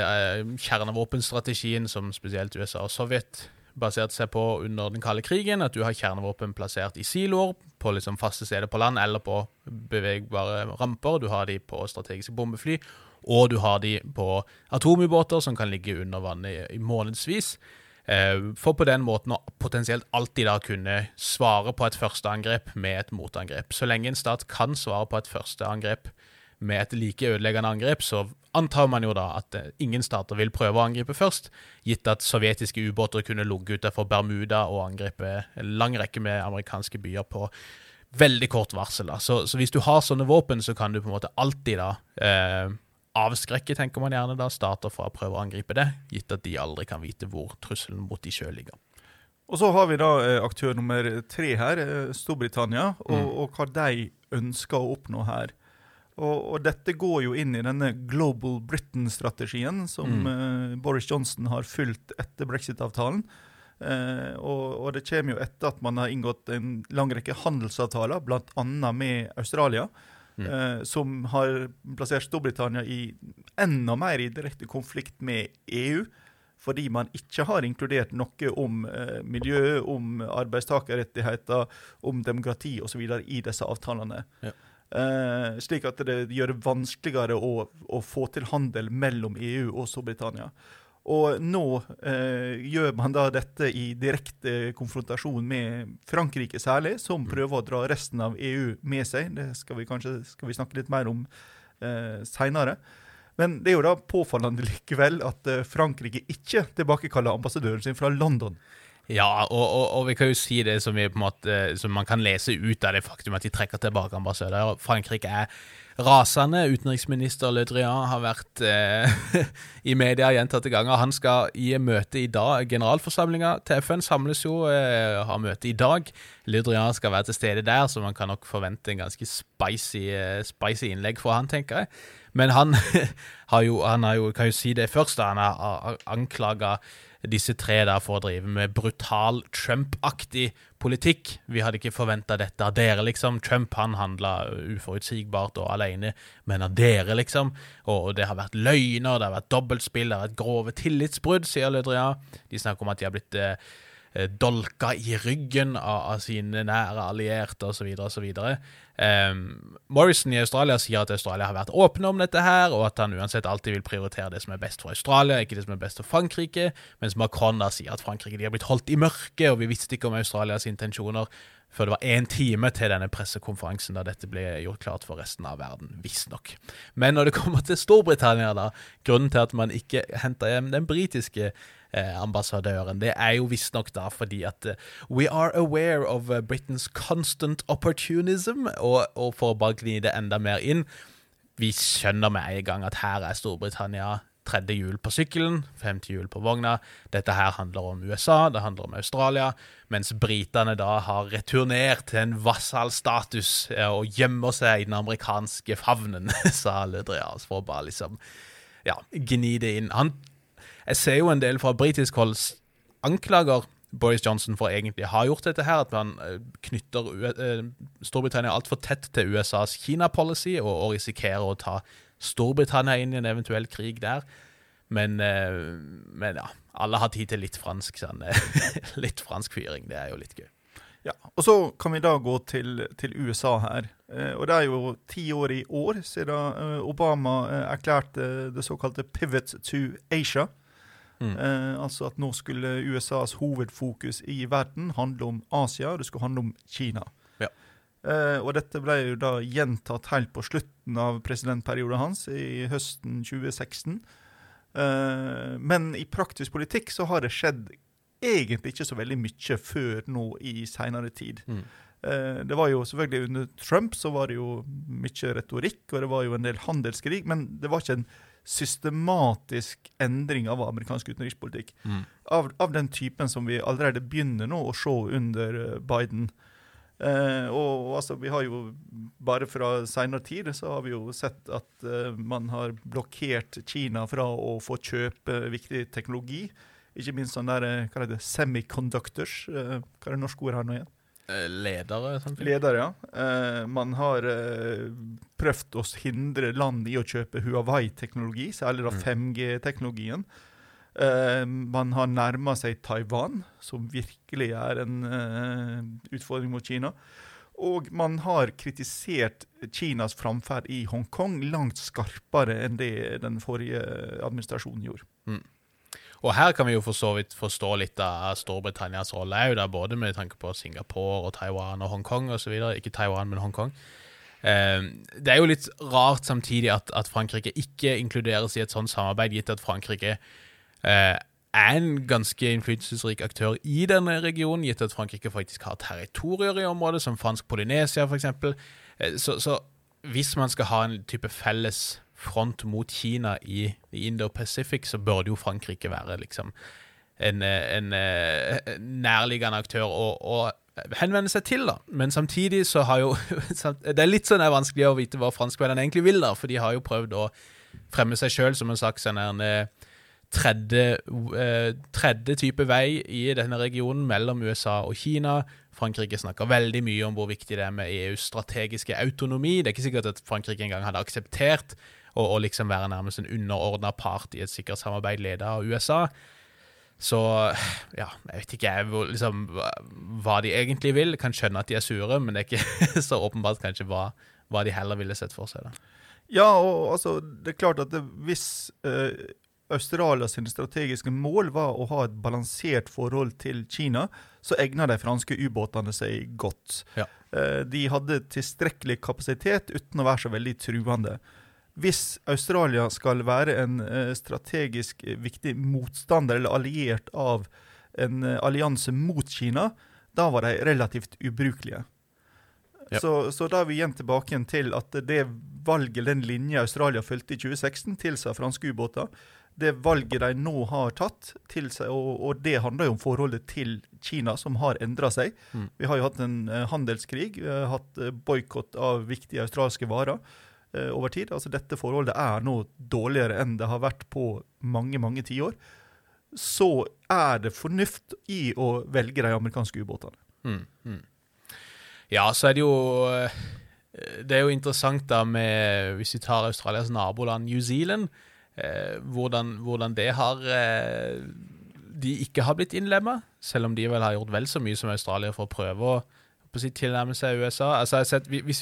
kjernevåpenstrategien som spesielt USA og Sovjet baserte seg på under den kalde krigen. At du har kjernevåpen plassert i siloer på liksom faste steder på land eller på bevegbare ramper. Du har de på strategiske bombefly, og du har de på atomubåter som kan ligge under vannet i månedsvis. Eh, for på den måten å potensielt alltid da kunne svare på et førsteangrep med et motangrep. Så lenge en stat kan svare på et førsteangrep med et like ødeleggende angrep, så antar man jo da at eh, ingen stater vil prøve å angripe først, gitt at sovjetiske ubåter kunne ligget utenfor Bermuda og angripe en lang rekke med amerikanske byer på veldig kort varsel. da. Så, så hvis du har sånne våpen, så kan du på en måte alltid da eh, avskrekke, tenker man gjerne da, stater fra å prøve å angripe det, gitt at de aldri kan vite hvor trusselen mot de sjøl ligger. Og så har vi da eh, aktør nummer tre her, eh, Storbritannia, og, mm. og hva de ønsker å oppnå her. Og, og, dette går jo inn i denne Global Britain-strategien som mm. uh, Boris Johnson har fulgt etter brexit-avtalen. Uh, og, og, det kommer jo etter at man har inngått en lang rekke handelsavtaler, bl.a. med Australia. Mm. Uh, som har plassert Storbritannia i enda mer i direkte konflikt med EU. Fordi man ikke har inkludert noe om uh, miljø, om arbeidstakerrettigheter, om demokrati osv. i disse avtalene. Ja. Uh, slik at det gjør det vanskeligere å, å, få til handel mellom EU og Storbritannia. Og nå eh, gjør man da dette i direkte konfrontasjon med Frankrike særlig, som mm. prøver å dra resten av EU med seg. Det skal vi kanskje skal vi snakke litt mer om eh, seinere. Men det er jo da påfallende likevel at eh, Frankrike ikke tilbakekaller ambassadøren sin fra London. Ja, og, og, og, vi kan jo si det som, måte, som man kan lese ut av det faktum at de trekker tilbake ambassadører. Frankrike er rasende. Utenriksminister Le Drian har vært eh, i media gjentatte ganger. Han skal gi møte i dag. Generalforsamlinga til FN samles jo, eh, har møte i dag. Le Drian skal være til stede der, så man kan nok forvente en ganske spicy, eh, spicy innlegg fra han, tenker jeg. Men han har jo, han har jo, kan jo si det først, da, han har anklaga disse tre der for å drive med brutal Trump-aktig politikk. Vi hadde ikke forventa dette av dere, liksom. Trump han handla uforutsigbart og alene, men av dere, liksom. Og, det har vært løgner, det har vært dobbeltspill, det har vært grove tillitsbrudd, sier Lødria. De snakker om at de har blitt Eh, dolka i ryggen av, av sine nære allierte osv. osv. Um, Morrison i Australia sier at Australia har vært åpne om dette, her, og at han uansett alltid vil prioritere det som er best for Australia, ikke det som er best for Frankrike. Mens Macron da sier at Frankrike de har blitt holdt i mørket, og vi visste ikke om Australias intensjoner før det var én time til denne pressekonferansen da dette ble gjort klart for resten av verden, visstnok. Men når det kommer til Storbritannia, da, grunnen til at man ikke henta hjem den britiske eh, ambassadøren. Det er jo visstnok da fordi at uh, we are aware of uh, Britain's constant opportunism, og, og for å bare gni det enda mer inn Vi skjønner med en gang at her er Storbritannia tredje hjul på sykkelen, femte hjul på vogna. Dette her handler om USA, det handler om Australia, mens britene da har returnert til en vassalstatus og gjemmer seg i den amerikanske favnen, sa Ledrias, for å bare liksom ja, gni det inn. Han jeg ser jo en del fra britisk hold anklager Boris Johnson for egentlig har gjort dette her, at man eh, knytter eh, Storbritannia altfor tett til USAs Kina-policy og, og, risikerer å ta Storbritannia inn i en eventuell krig der. Men, eh, men ja, alle har tid til litt fransk sånn, litt fransk fyring. Det er jo litt gøy. Ja, og Så kan vi da gå til, til USA her. Eh, og Det er jo ti år i år siden eh, Obama eh, erklærte det såkalte Pivot to Asia. Mm. Eh, altså at nå skulle USAs hovedfokus i verden handle om Asia, det skulle handle om Kina. Ja. Eh, og dette ble jo da gjentatt helt på slutten av presidentperioden hans, i høsten 2016. Eh, men i praktisk politikk så har det skjedd egentlig ikke så veldig mye før nå i seinere tid. Mm. Eh, det var jo selvfølgelig Under Trump så var det jo mye retorikk, og det var jo en del handelskrig, men det var ikke en systematisk endring av amerikansk utenrikspolitikk. Mm. Av, av, den typen som vi allerede begynner nå å se under eh, Biden. Eh, og altså, vi har jo Bare fra senere tid så har vi jo sett at eh, man har blokkert Kina fra å få kjøpe viktig teknologi. Ikke minst sånn der, eh, hva er det, semiconductors. Eh, hva er det norske ordet her nå igjen? Eh, ledere? Samtidig. Ledere, ja. Eh, man har eh, prøvd å hindre land i å kjøpe Huawei-teknologi, særlig da 5G-teknologien. Mm. Man har nærma seg Taiwan, som virkelig er en utfordring mot Kina. Og man har kritisert Kinas framferd i Hongkong langt skarpere enn det den forrige administrasjonen gjorde. Mm. Og her kan vi jo for så vidt forstå litt av Storbritannias rolle òg, både med tanke på Singapore og Taiwan og Hongkong osv. Ikke Taiwan, men Hongkong. Eh, det er jo litt rart samtidig at, at, Frankrike ikke inkluderes i et sånt samarbeid, gitt at Frankrike eh, er en ganske innflytelsesrik aktør i denne regionen, gitt at Frankrike faktisk har territorier i området, som fransk Polynesia f.eks. Eh, så, så hvis man skal ha en type felles front mot Kina i, i Indo-Pacific, så burde jo Frankrike være liksom en, en, en nærliggende aktør å, å, henvende seg til. da. Men samtidig så har jo Det er litt sånn det er vanskelig å vite hva franskmennene egentlig vil, da, for de har jo prøvd å fremme seg sjøl som en slags en, en tredje, tredje type vei i denne regionen mellom USA og Kina. Frankrike snakker veldig mye om hvor viktig det er med EUs strategiske autonomi. Det er ikke sikkert at Frankrike engang hadde akseptert og, og liksom være nærmest en underordna part i et sikkerhetssamarbeid ledet av USA. Så ja, jeg vet ikke jeg, liksom, hva de egentlig vil. Jeg Kan skjønne at de er sure, men det er ikke så åpenbart kanskje hva, hva de heller ville sett for seg. da. Ja, og altså, det er klart at det, hvis eh, Australias strategiske mål var å ha et balansert forhold til Kina, så egna de franske ubåtene seg godt. Ja. Eh, de hadde tilstrekkelig kapasitet uten å være så veldig truende hvis Australia skal være en uh, strategisk viktig motstander eller alliert av en eh, allianse mot Kina, da var de relativt ubrukelige. Ja. Så, så da er vi igjen tilbake til at det valget, den linja Australia fulgte i 2016, tilsa franske ubåter. Det valget de nå har tatt, tilsa, og, og det handler jo om forholdet til Kina, som har endra seg. Mm. Vi har jo hatt en eh, handelskrig, vi har hatt boikott av viktige australske varer eh, over tid. Altså Dette forholdet er nå dårligere enn det har vært på mange, mange tiår. Så er det fornuft i å velge de amerikanske ubåtene. Mm, mm. Ja, så er det jo eh, Det er jo interessant da med Hvis vi tar Australias naboland New Zealand, eh, hvordan, hvordan det har eh, De ikke har blitt innlemma, selv om de vel har gjort vel så mye som Australia for å prøve å på å si, tilnærme USA. Altså, sett, vi, vi,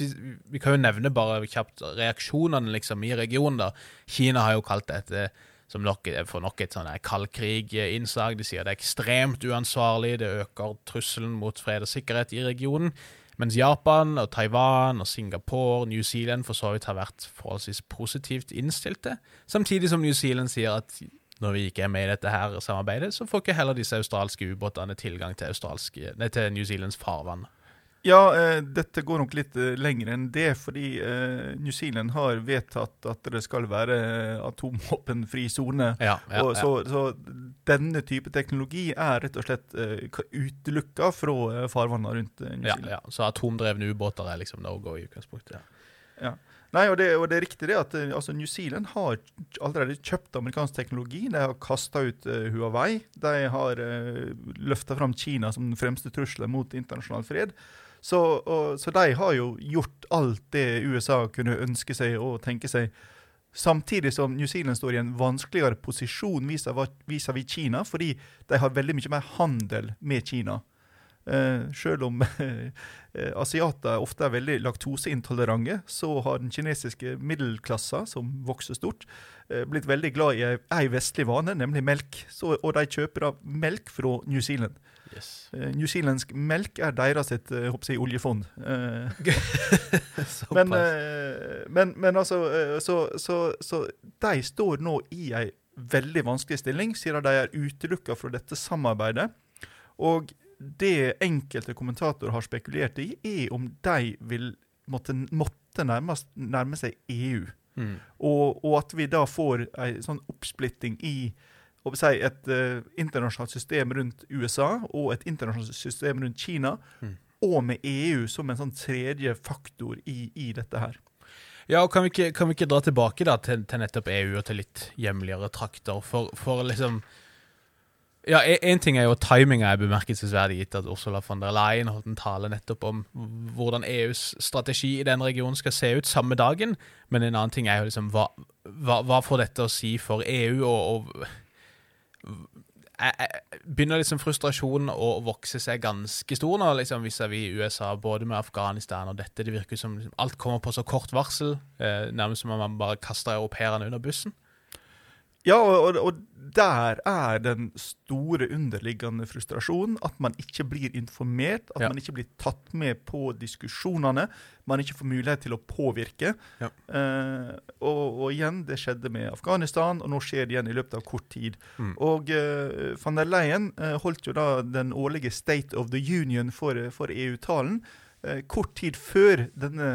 vi kan jo nevne bare kjapt reaksjonene liksom, i regionen. da. Kina har jo kalt dette som nok, for nok et sånn her kaldkrig-innslag. De sier det er ekstremt uansvarlig, det øker trusselen mot fred og sikkerhet i regionen. Mens Japan og Taiwan og Singapore New Zealand for så vidt har vært forholdsvis positivt innstilte. Samtidig som New Zealand sier at når vi ikke er med i dette her samarbeidet, så får ikke heller disse australske ubåtene tilgang til, til New Zealands farvann. Ja, eh, dette går nok litt eh, lenger enn det, fordi eh, New Zealand har vedtatt at det skal være eh, atomvåpenfri sone. Ja, ja, ja. så, så denne type teknologi er rett og slett eh, utelukka fra eh, farvannet rundt eh, New Zealand. ja. Så atomdrevne ubåter er liksom no go i utgangspunktet. Ja. Nei, og det, og det er riktig det at altså New Zealand har allerede kjøpt amerikansk teknologi. De har kasta ut uh, Huawei. De har uh, løfta fram Kina som den fremste trusselen mot internasjonal fred. Så, og, så de har jo gjort alt det USA kunne ønske seg og tenke seg. Samtidig som New Zealand står i en vanskeligere posisjon vis-à-vis Kina, fordi de har veldig mye mer handel med Kina. Uh, selv om uh, asiater ofte er veldig laktoseintolerante, så har den kinesiske middelklassa, som vokser stort, blitt veldig glad i ei, vestlig vane, nemlig melk. Så, og de kjøper da melk fra New Zealand. Yes. Eh, Newzealandsk melk er deres sitt, eh, jeg oljefond. Eh, men, eh, men, men altså eh, så, så, så de står nå i ei veldig vanskelig stilling, siden de er utelukka fra dette samarbeidet. Og det enkelte kommentatorer har spekulert i, er om de vil måtte, måtte nærmest, nærme seg EU. Mm. Og, og at vi da får ei sånn oppsplitting i si, et uh, internasjonalt system rundt USA og et internasjonalt system rundt Kina, Mm. og med EU som en sånn tredje faktor i, i dette her. Ja, og kan vi, ikke, kan vi ikke dra tilbake da til, til nettopp EU og til litt hjemligere trakter? For, for liksom Ja, én ting er jo timinga er bemerkelsesverdig, gitt at Ursula von der Leyen holdt en tale nettopp om hvordan EUs strategi i den regionen skal se ut samme dagen. Men en annen ting er jo liksom hva, hva, hva får dette å si for EU, og, og jeg, jeg, begynner liksom frustrasjonen å vokse seg ganske stor nå, liksom vis-à-vis USA, både med Afghanistan og dette. Det virker som liksom, alt kommer på så kort varsel, eh, nærmest som om man bare kaster europeerne under bussen. Ja, og, og, der er den store underliggende frustrasjonen at man ikke blir informert, at Ja. man ikke blir tatt med på diskusjonene, man ikke får mulighet til å påvirke. Ja. Eh, og, og igjen, det skjedde med Afghanistan, og nå skjer det igjen i løpet av kort tid. Mm. Og eh, van der Leyen eh, holdt jo da den årlige State of the Union for, for EU-talen. Eh, kort tid før denne,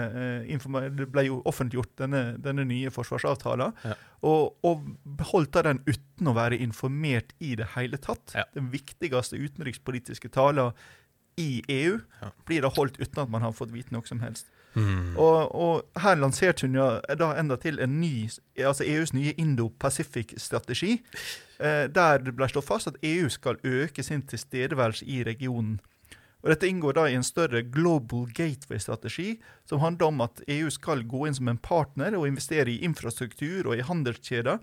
eh, ble jo offentliggjort denne, denne nye forsvarsavtalen. Ja. Og, og holdt den uten å være informert i det hele tatt. Ja. Den viktigste utenrikspolitiske talen i EU Ja. blir da holdt uten at man har fått vite noe som helst. Mm. Og, og her lanserte hun ja da enda til en ny, altså EUs nye Indo-Pacific-strategi, eh, der det ble slått fast at EU skal øke sin tilstedeværelse i regionen. Og Dette inngår da i en større Global Gateway-strategi, som handler om at EU skal gå inn som en partner og investere i infrastruktur og i handelskjeder,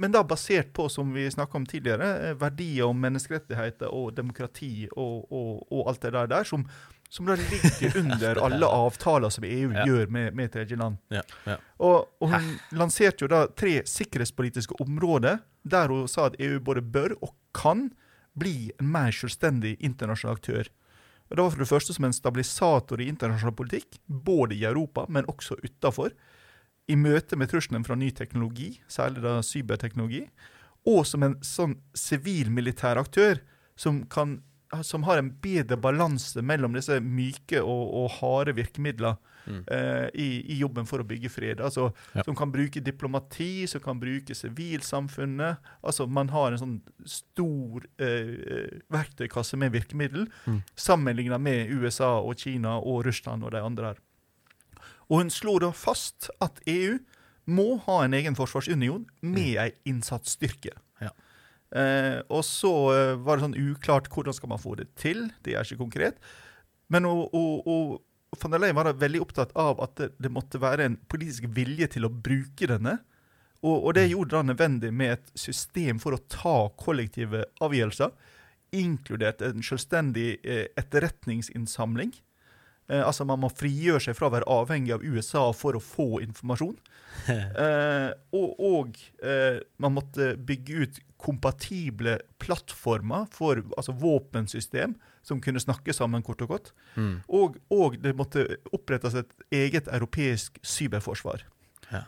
men da basert på, som vi om tidligere, eh, verdier om menneskerettigheter og demokrati og, og, og alt det der, der som, som da ligger under alle avtaler som EU Ja. gjør med, med tredjeland. Ja, ja. Og, og hun lanserte jo da tre sikkerhetspolitiske områder der hun sa at EU både bør og kan bli en mer selvstendig internasjonal aktør. Det var for det første som en stabilisator i internasjonal politikk, både i Europa, men også utafor. I møte med trusselen fra ny teknologi, særlig da cyberteknologi. Og som en sånn sivil-militær aktør som, kan, som har en bedre balanse mellom disse myke og, og harde virkemidler Mm. eh, i, i jobben for å bygge fred. Altså, Ja. Som kan bruke diplomati, som kan bruke sivilsamfunnet. Altså, man har en sånn stor eh, verktøykasse med virkemiddel, Mm. sammenlignet med USA og Kina og Russland og de andre her. Og hun slår da fast at EU må ha en egen forsvarsunion med ei innsatsstyrke. Ja. Eh, og så eh, var det sånn uklart hvordan skal man få det til. Det er ikke konkret. Men hun, hun, og van der Leyen var da veldig opptatt av at det, det måtte være en politisk vilje til å bruke denne. Og, og det gjorde det nødvendig med et system for å ta kollektive avgjørelser, inkludert en selvstendig eh, etterretningsinnsamling. Eh, altså Man må frigjøre seg fra å være avhengig av USA for å få informasjon. Eh, og og eh, man måtte bygge ut kompatible plattformer for altså våpensystem som kunne snakke sammen, kort og godt. Mm. Og, og det måtte opprettes et eget europeisk cyberforsvar. Ja.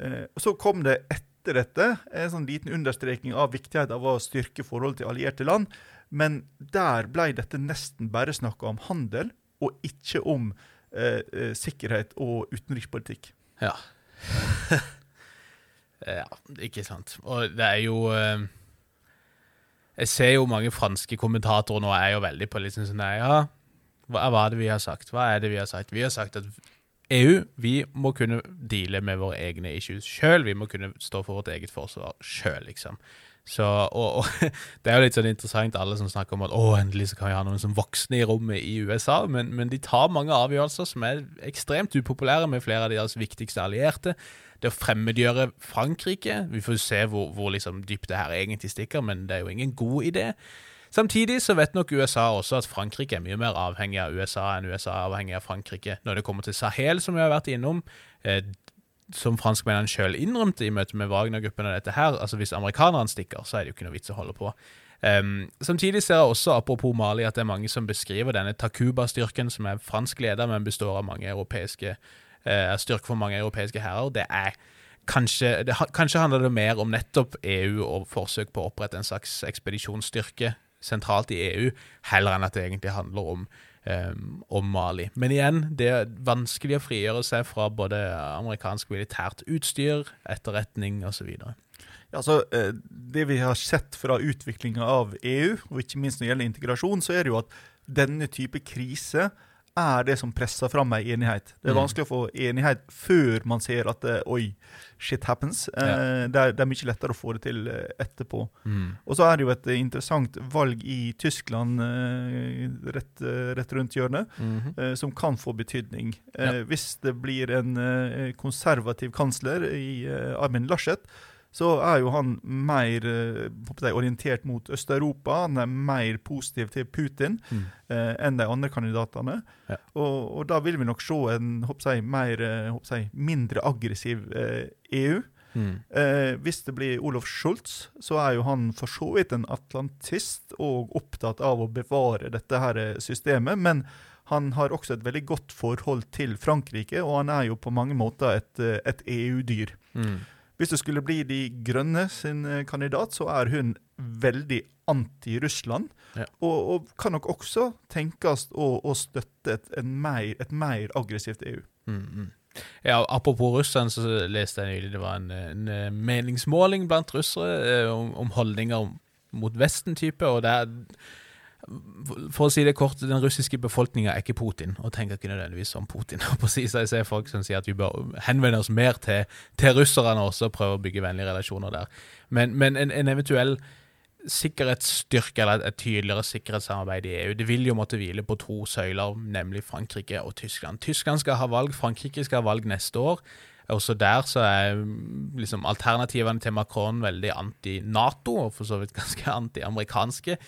Eh, så kom det etter dette en sånn liten understreking av viktigheten av å styrke forholdet til allierte land. Men der ble dette nesten bare snakka om handel, og ikke om eh, eh, sikkerhet og utenrikspolitikk. Ja. ja, ikke sant. Og det er jo eh, Jeg ser jo mange franske kommentatorer nå er jo veldig på liksom sånn Ja, hva hva er det vi har sagt? Hva er det vi har sagt? Vi har sagt at EU vi må kunne deale med våre egne issues sjøl. Vi må kunne stå for vårt eget forsvar sjøl, liksom. Så, og, og Det er jo litt sånn interessant, alle som snakker om at å, endelig så kan vi ha noen som voksne i rommet i USA, men, men de tar mange avgjørelser som er ekstremt upopulære med flere av deres viktigste allierte. Det å fremmedgjøre Frankrike Vi får se hvor, hvor liksom dypt det her egentlig stikker, men det er jo ingen god idé. Samtidig så vet nok USA også at Frankrike er mye mer avhengig av USA enn USA er avhengig av Frankrike når det kommer til Sahel, som vi har vært innom. Eh, som franskmennene sjøl innrømte i møte med Wagner-gruppen og dette her, altså hvis amerikanerne stikker, så er det jo ikke noe vits å holde på. Um, samtidig ser jeg også, apropos Mali, at det er mange som beskriver denne Takuba-styrken, som er fransk leder, men består av mange europeiske uh, styrker for mange europeiske hærer. Det er kanskje, det, kanskje handler det mer om nettopp EU og forsøk på å opprette en slags ekspedisjonsstyrke sentralt i EU, heller enn at det egentlig handler om um, om Mali. Men igjen, det er vanskelig å frigjøre seg fra både amerikansk militært utstyr, etterretning osv. Altså, eh, det vi har sett fra utviklinga av EU, og ikke minst når det gjelder integrasjon, så er det jo at denne type krise er det som presser fram ei enighet. Det er Mm. vanskelig å få enighet før man ser at eh, oi, shit happens. Ja. det, er, det er mye lettere å få det til eh, etterpå. Mm. Og så er det jo et eh, interessant valg i Tyskland eh, rett, eh, rett rundt hjørnet, mm -hmm. som kan få betydning. Eh, Ja. Hvis det blir en eh, konservativ kansler i eh, Armin Laschet, så er jo han mer eh, jeg, orientert mot Øst-Europa. Han er mer positiv til Putin Mm. eh, enn de andre kandidatene. Ja. Og, og da vil vi nok se en jeg, mer, eh, jeg, mindre aggressiv eh, EU. Mm. Eh, hvis det blir Olof Schultz, så er jo han for så vidt en atlantist og opptatt av å bevare dette her eh, systemet. Men han har også et veldig godt forhold til Frankrike, og han er jo på mange måter et, et EU-dyr. Mm. Hvis det skulle bli De Grønne sin eh, kandidat, så er hun veldig anti-Russland. Ja. Og, og kan nok også tenkes å, å støtte et, en mer, et mer aggressivt EU. Mm, mm. Ja, Apropos Russland, så leste jeg nylig det var en, en eh, meningsmåling blant russere eh, om, om holdninger mot Vesten-type. og det er for å si det kort, den russiske befolkninga er ikke Putin, og tenker ikke nødvendigvis som Putin. Og precis, jeg ser folk som sier at vi bør henvende oss mer til, til russerne også, og prøve å bygge vennlige relasjoner der. Men, men en, en eventuell sikkerhetsstyrke, eller et tydeligere sikkerhetssamarbeid i EU, det vil jo måtte hvile på to søyler, nemlig Frankrike og Tyskland. Tyskland skal ha valg, Frankrike skal ha valg neste år. Også der så er mm, liksom alternativene til Macron veldig anti-Nato, og for så vidt ganske anti-amerikanske.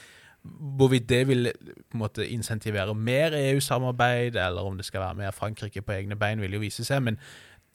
Hvorvidt det vil på en måte insentivere mer EU-samarbeid, eller om det skal være mer Frankrike på egne bein, vil jo vise seg. Men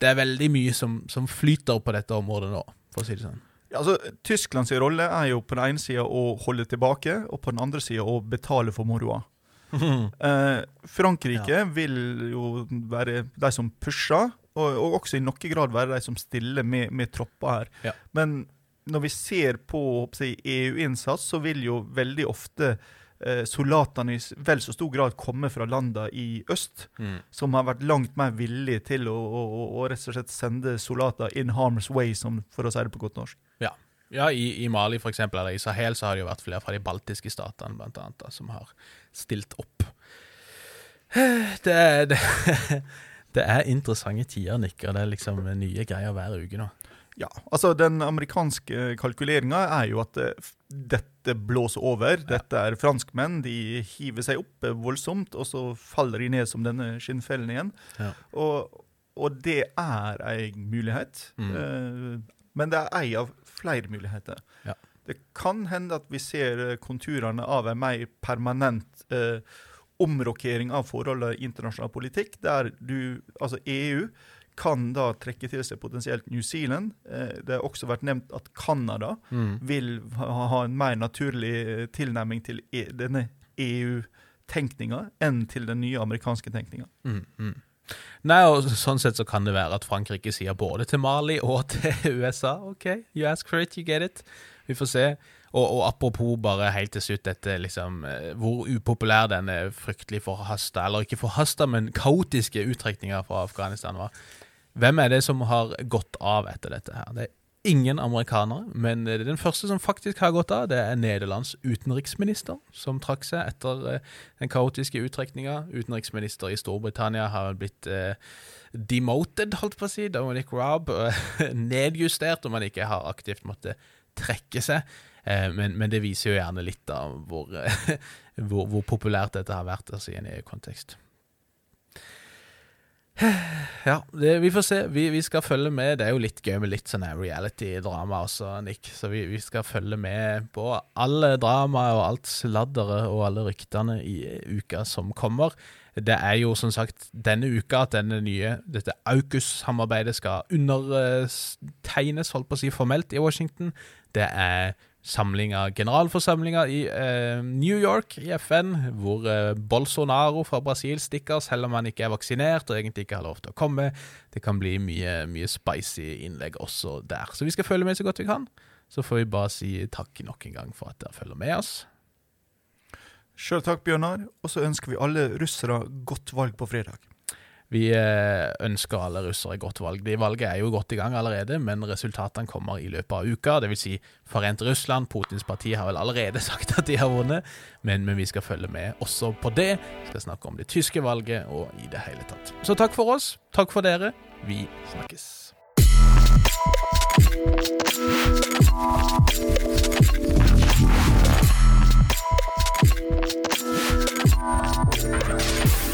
det er veldig mye som, som flyter på dette området nå, for å si det sånn. Ja, altså, Tysklands rolle er jo på den ene sida å holde tilbake, og på den andre sida å betale for moroa. Eh, Frankrike vil jo være de som pusher, og, og også i noen grad være de som stiller med, med tropper her. Ja. Men når vi ser på EU-innsats, så vil jo veldig ofte eh, soldatene i vel så stor grad komme fra landene i øst, mm. som har vært langt mer villige til å, å, å, rett og slett sende soldater in harm's way, som, for å si det på godt norsk. Ja, ja i, i, Mali for eksempel, eller i Sahel så har det jo vært flere fra de baltiske statene blant annet, da, som har stilt opp. Det, det, det er interessante tider, Nick, og det er liksom nye greier hver uke nå. Ja, altså Den amerikanske kalkuleringa er jo at eh, dette blåser over. Dette er franskmenn. De hiver seg opp voldsomt, og så faller de ned som denne skinnfellen igjen. Ja. Og, og, det er ei mulighet. Mm. Eh, men det er ei av flere muligheter. Ja. Det kan hende at vi ser konturene av en mer permanent eh, omrokering av forholdet i internasjonal politikk, der du, altså EU kan da trekke til seg potensielt New Zealand. Eh, det har også vært nevnt at Canada mm. vil ha en mer naturlig eh, tilnærming til e denne EU-tenkninga enn til den nye amerikanske tenkninga. Mm, mm. Nei, og Sånn sett så kan det være at Frankrike sier både til Mali og til USA OK, you ask for it, you get it. Vi får se. Og, og apropos bare helt til slutt dette liksom eh, Hvor upopulær denne fryktelig forhasta, eller ikke forhasta, men kaotiske uttrekninga fra Afghanistan var. Hvem er det som har gått av etter dette her? Det er ingen amerikanere, men den første som faktisk har gått av, det er Nederlands utenriksminister, som trakk seg etter eh, den kaotiske uttrekninga. Utenriksminister i Storbritannia har blitt eh, demoted, holdt på å si, Dominic Raab. nedjustert om han ikke har aktivt måttet trekke seg. Eh, men, men, det viser jo gjerne litt av hvor, hvor, hvor populært dette har vært altså, i en EU-kontekst. Ja, det, vi får se. Vi, vi, skal følge med. Det er jo litt gøy med litt sånn reality-drama også, Nick. Så vi, vi, skal følge med på alle dramaet og alt sladderet og alle ryktene i uka som kommer. Det er jo som sagt denne uka at denne nye, dette AUKUS-samarbeidet skal undertegnes, holdt på å si, formelt i Washington. Det er samling av generalforsamlinger i eh, New York, i FN, hvor eh, Bolsonaro fra Brasil stikker, selv om han ikke er vaksinert og egentlig ikke har lov til å komme. Det kan bli mye, mye spicy innlegg også der. Så vi skal følge med så godt vi kan. Så får vi bare si takk nok en gang for at dere følger med oss. Sjøl takk, Bjørnar. Og så ønsker vi alle russere godt valg på fredag. Vi eh, ønsker alle russere godt valg. Det valget er jo godt i gang allerede, men resultatene kommer i løpet av uka. Dvs. Si Forent Russland, Putins parti, har vel allerede sagt at de har vunnet, men, men vi skal følge med også på det. Vi skal snakke om det tyske valget og i det hele tatt. Så takk for oss. Takk for dere. Vi snakkes. Thank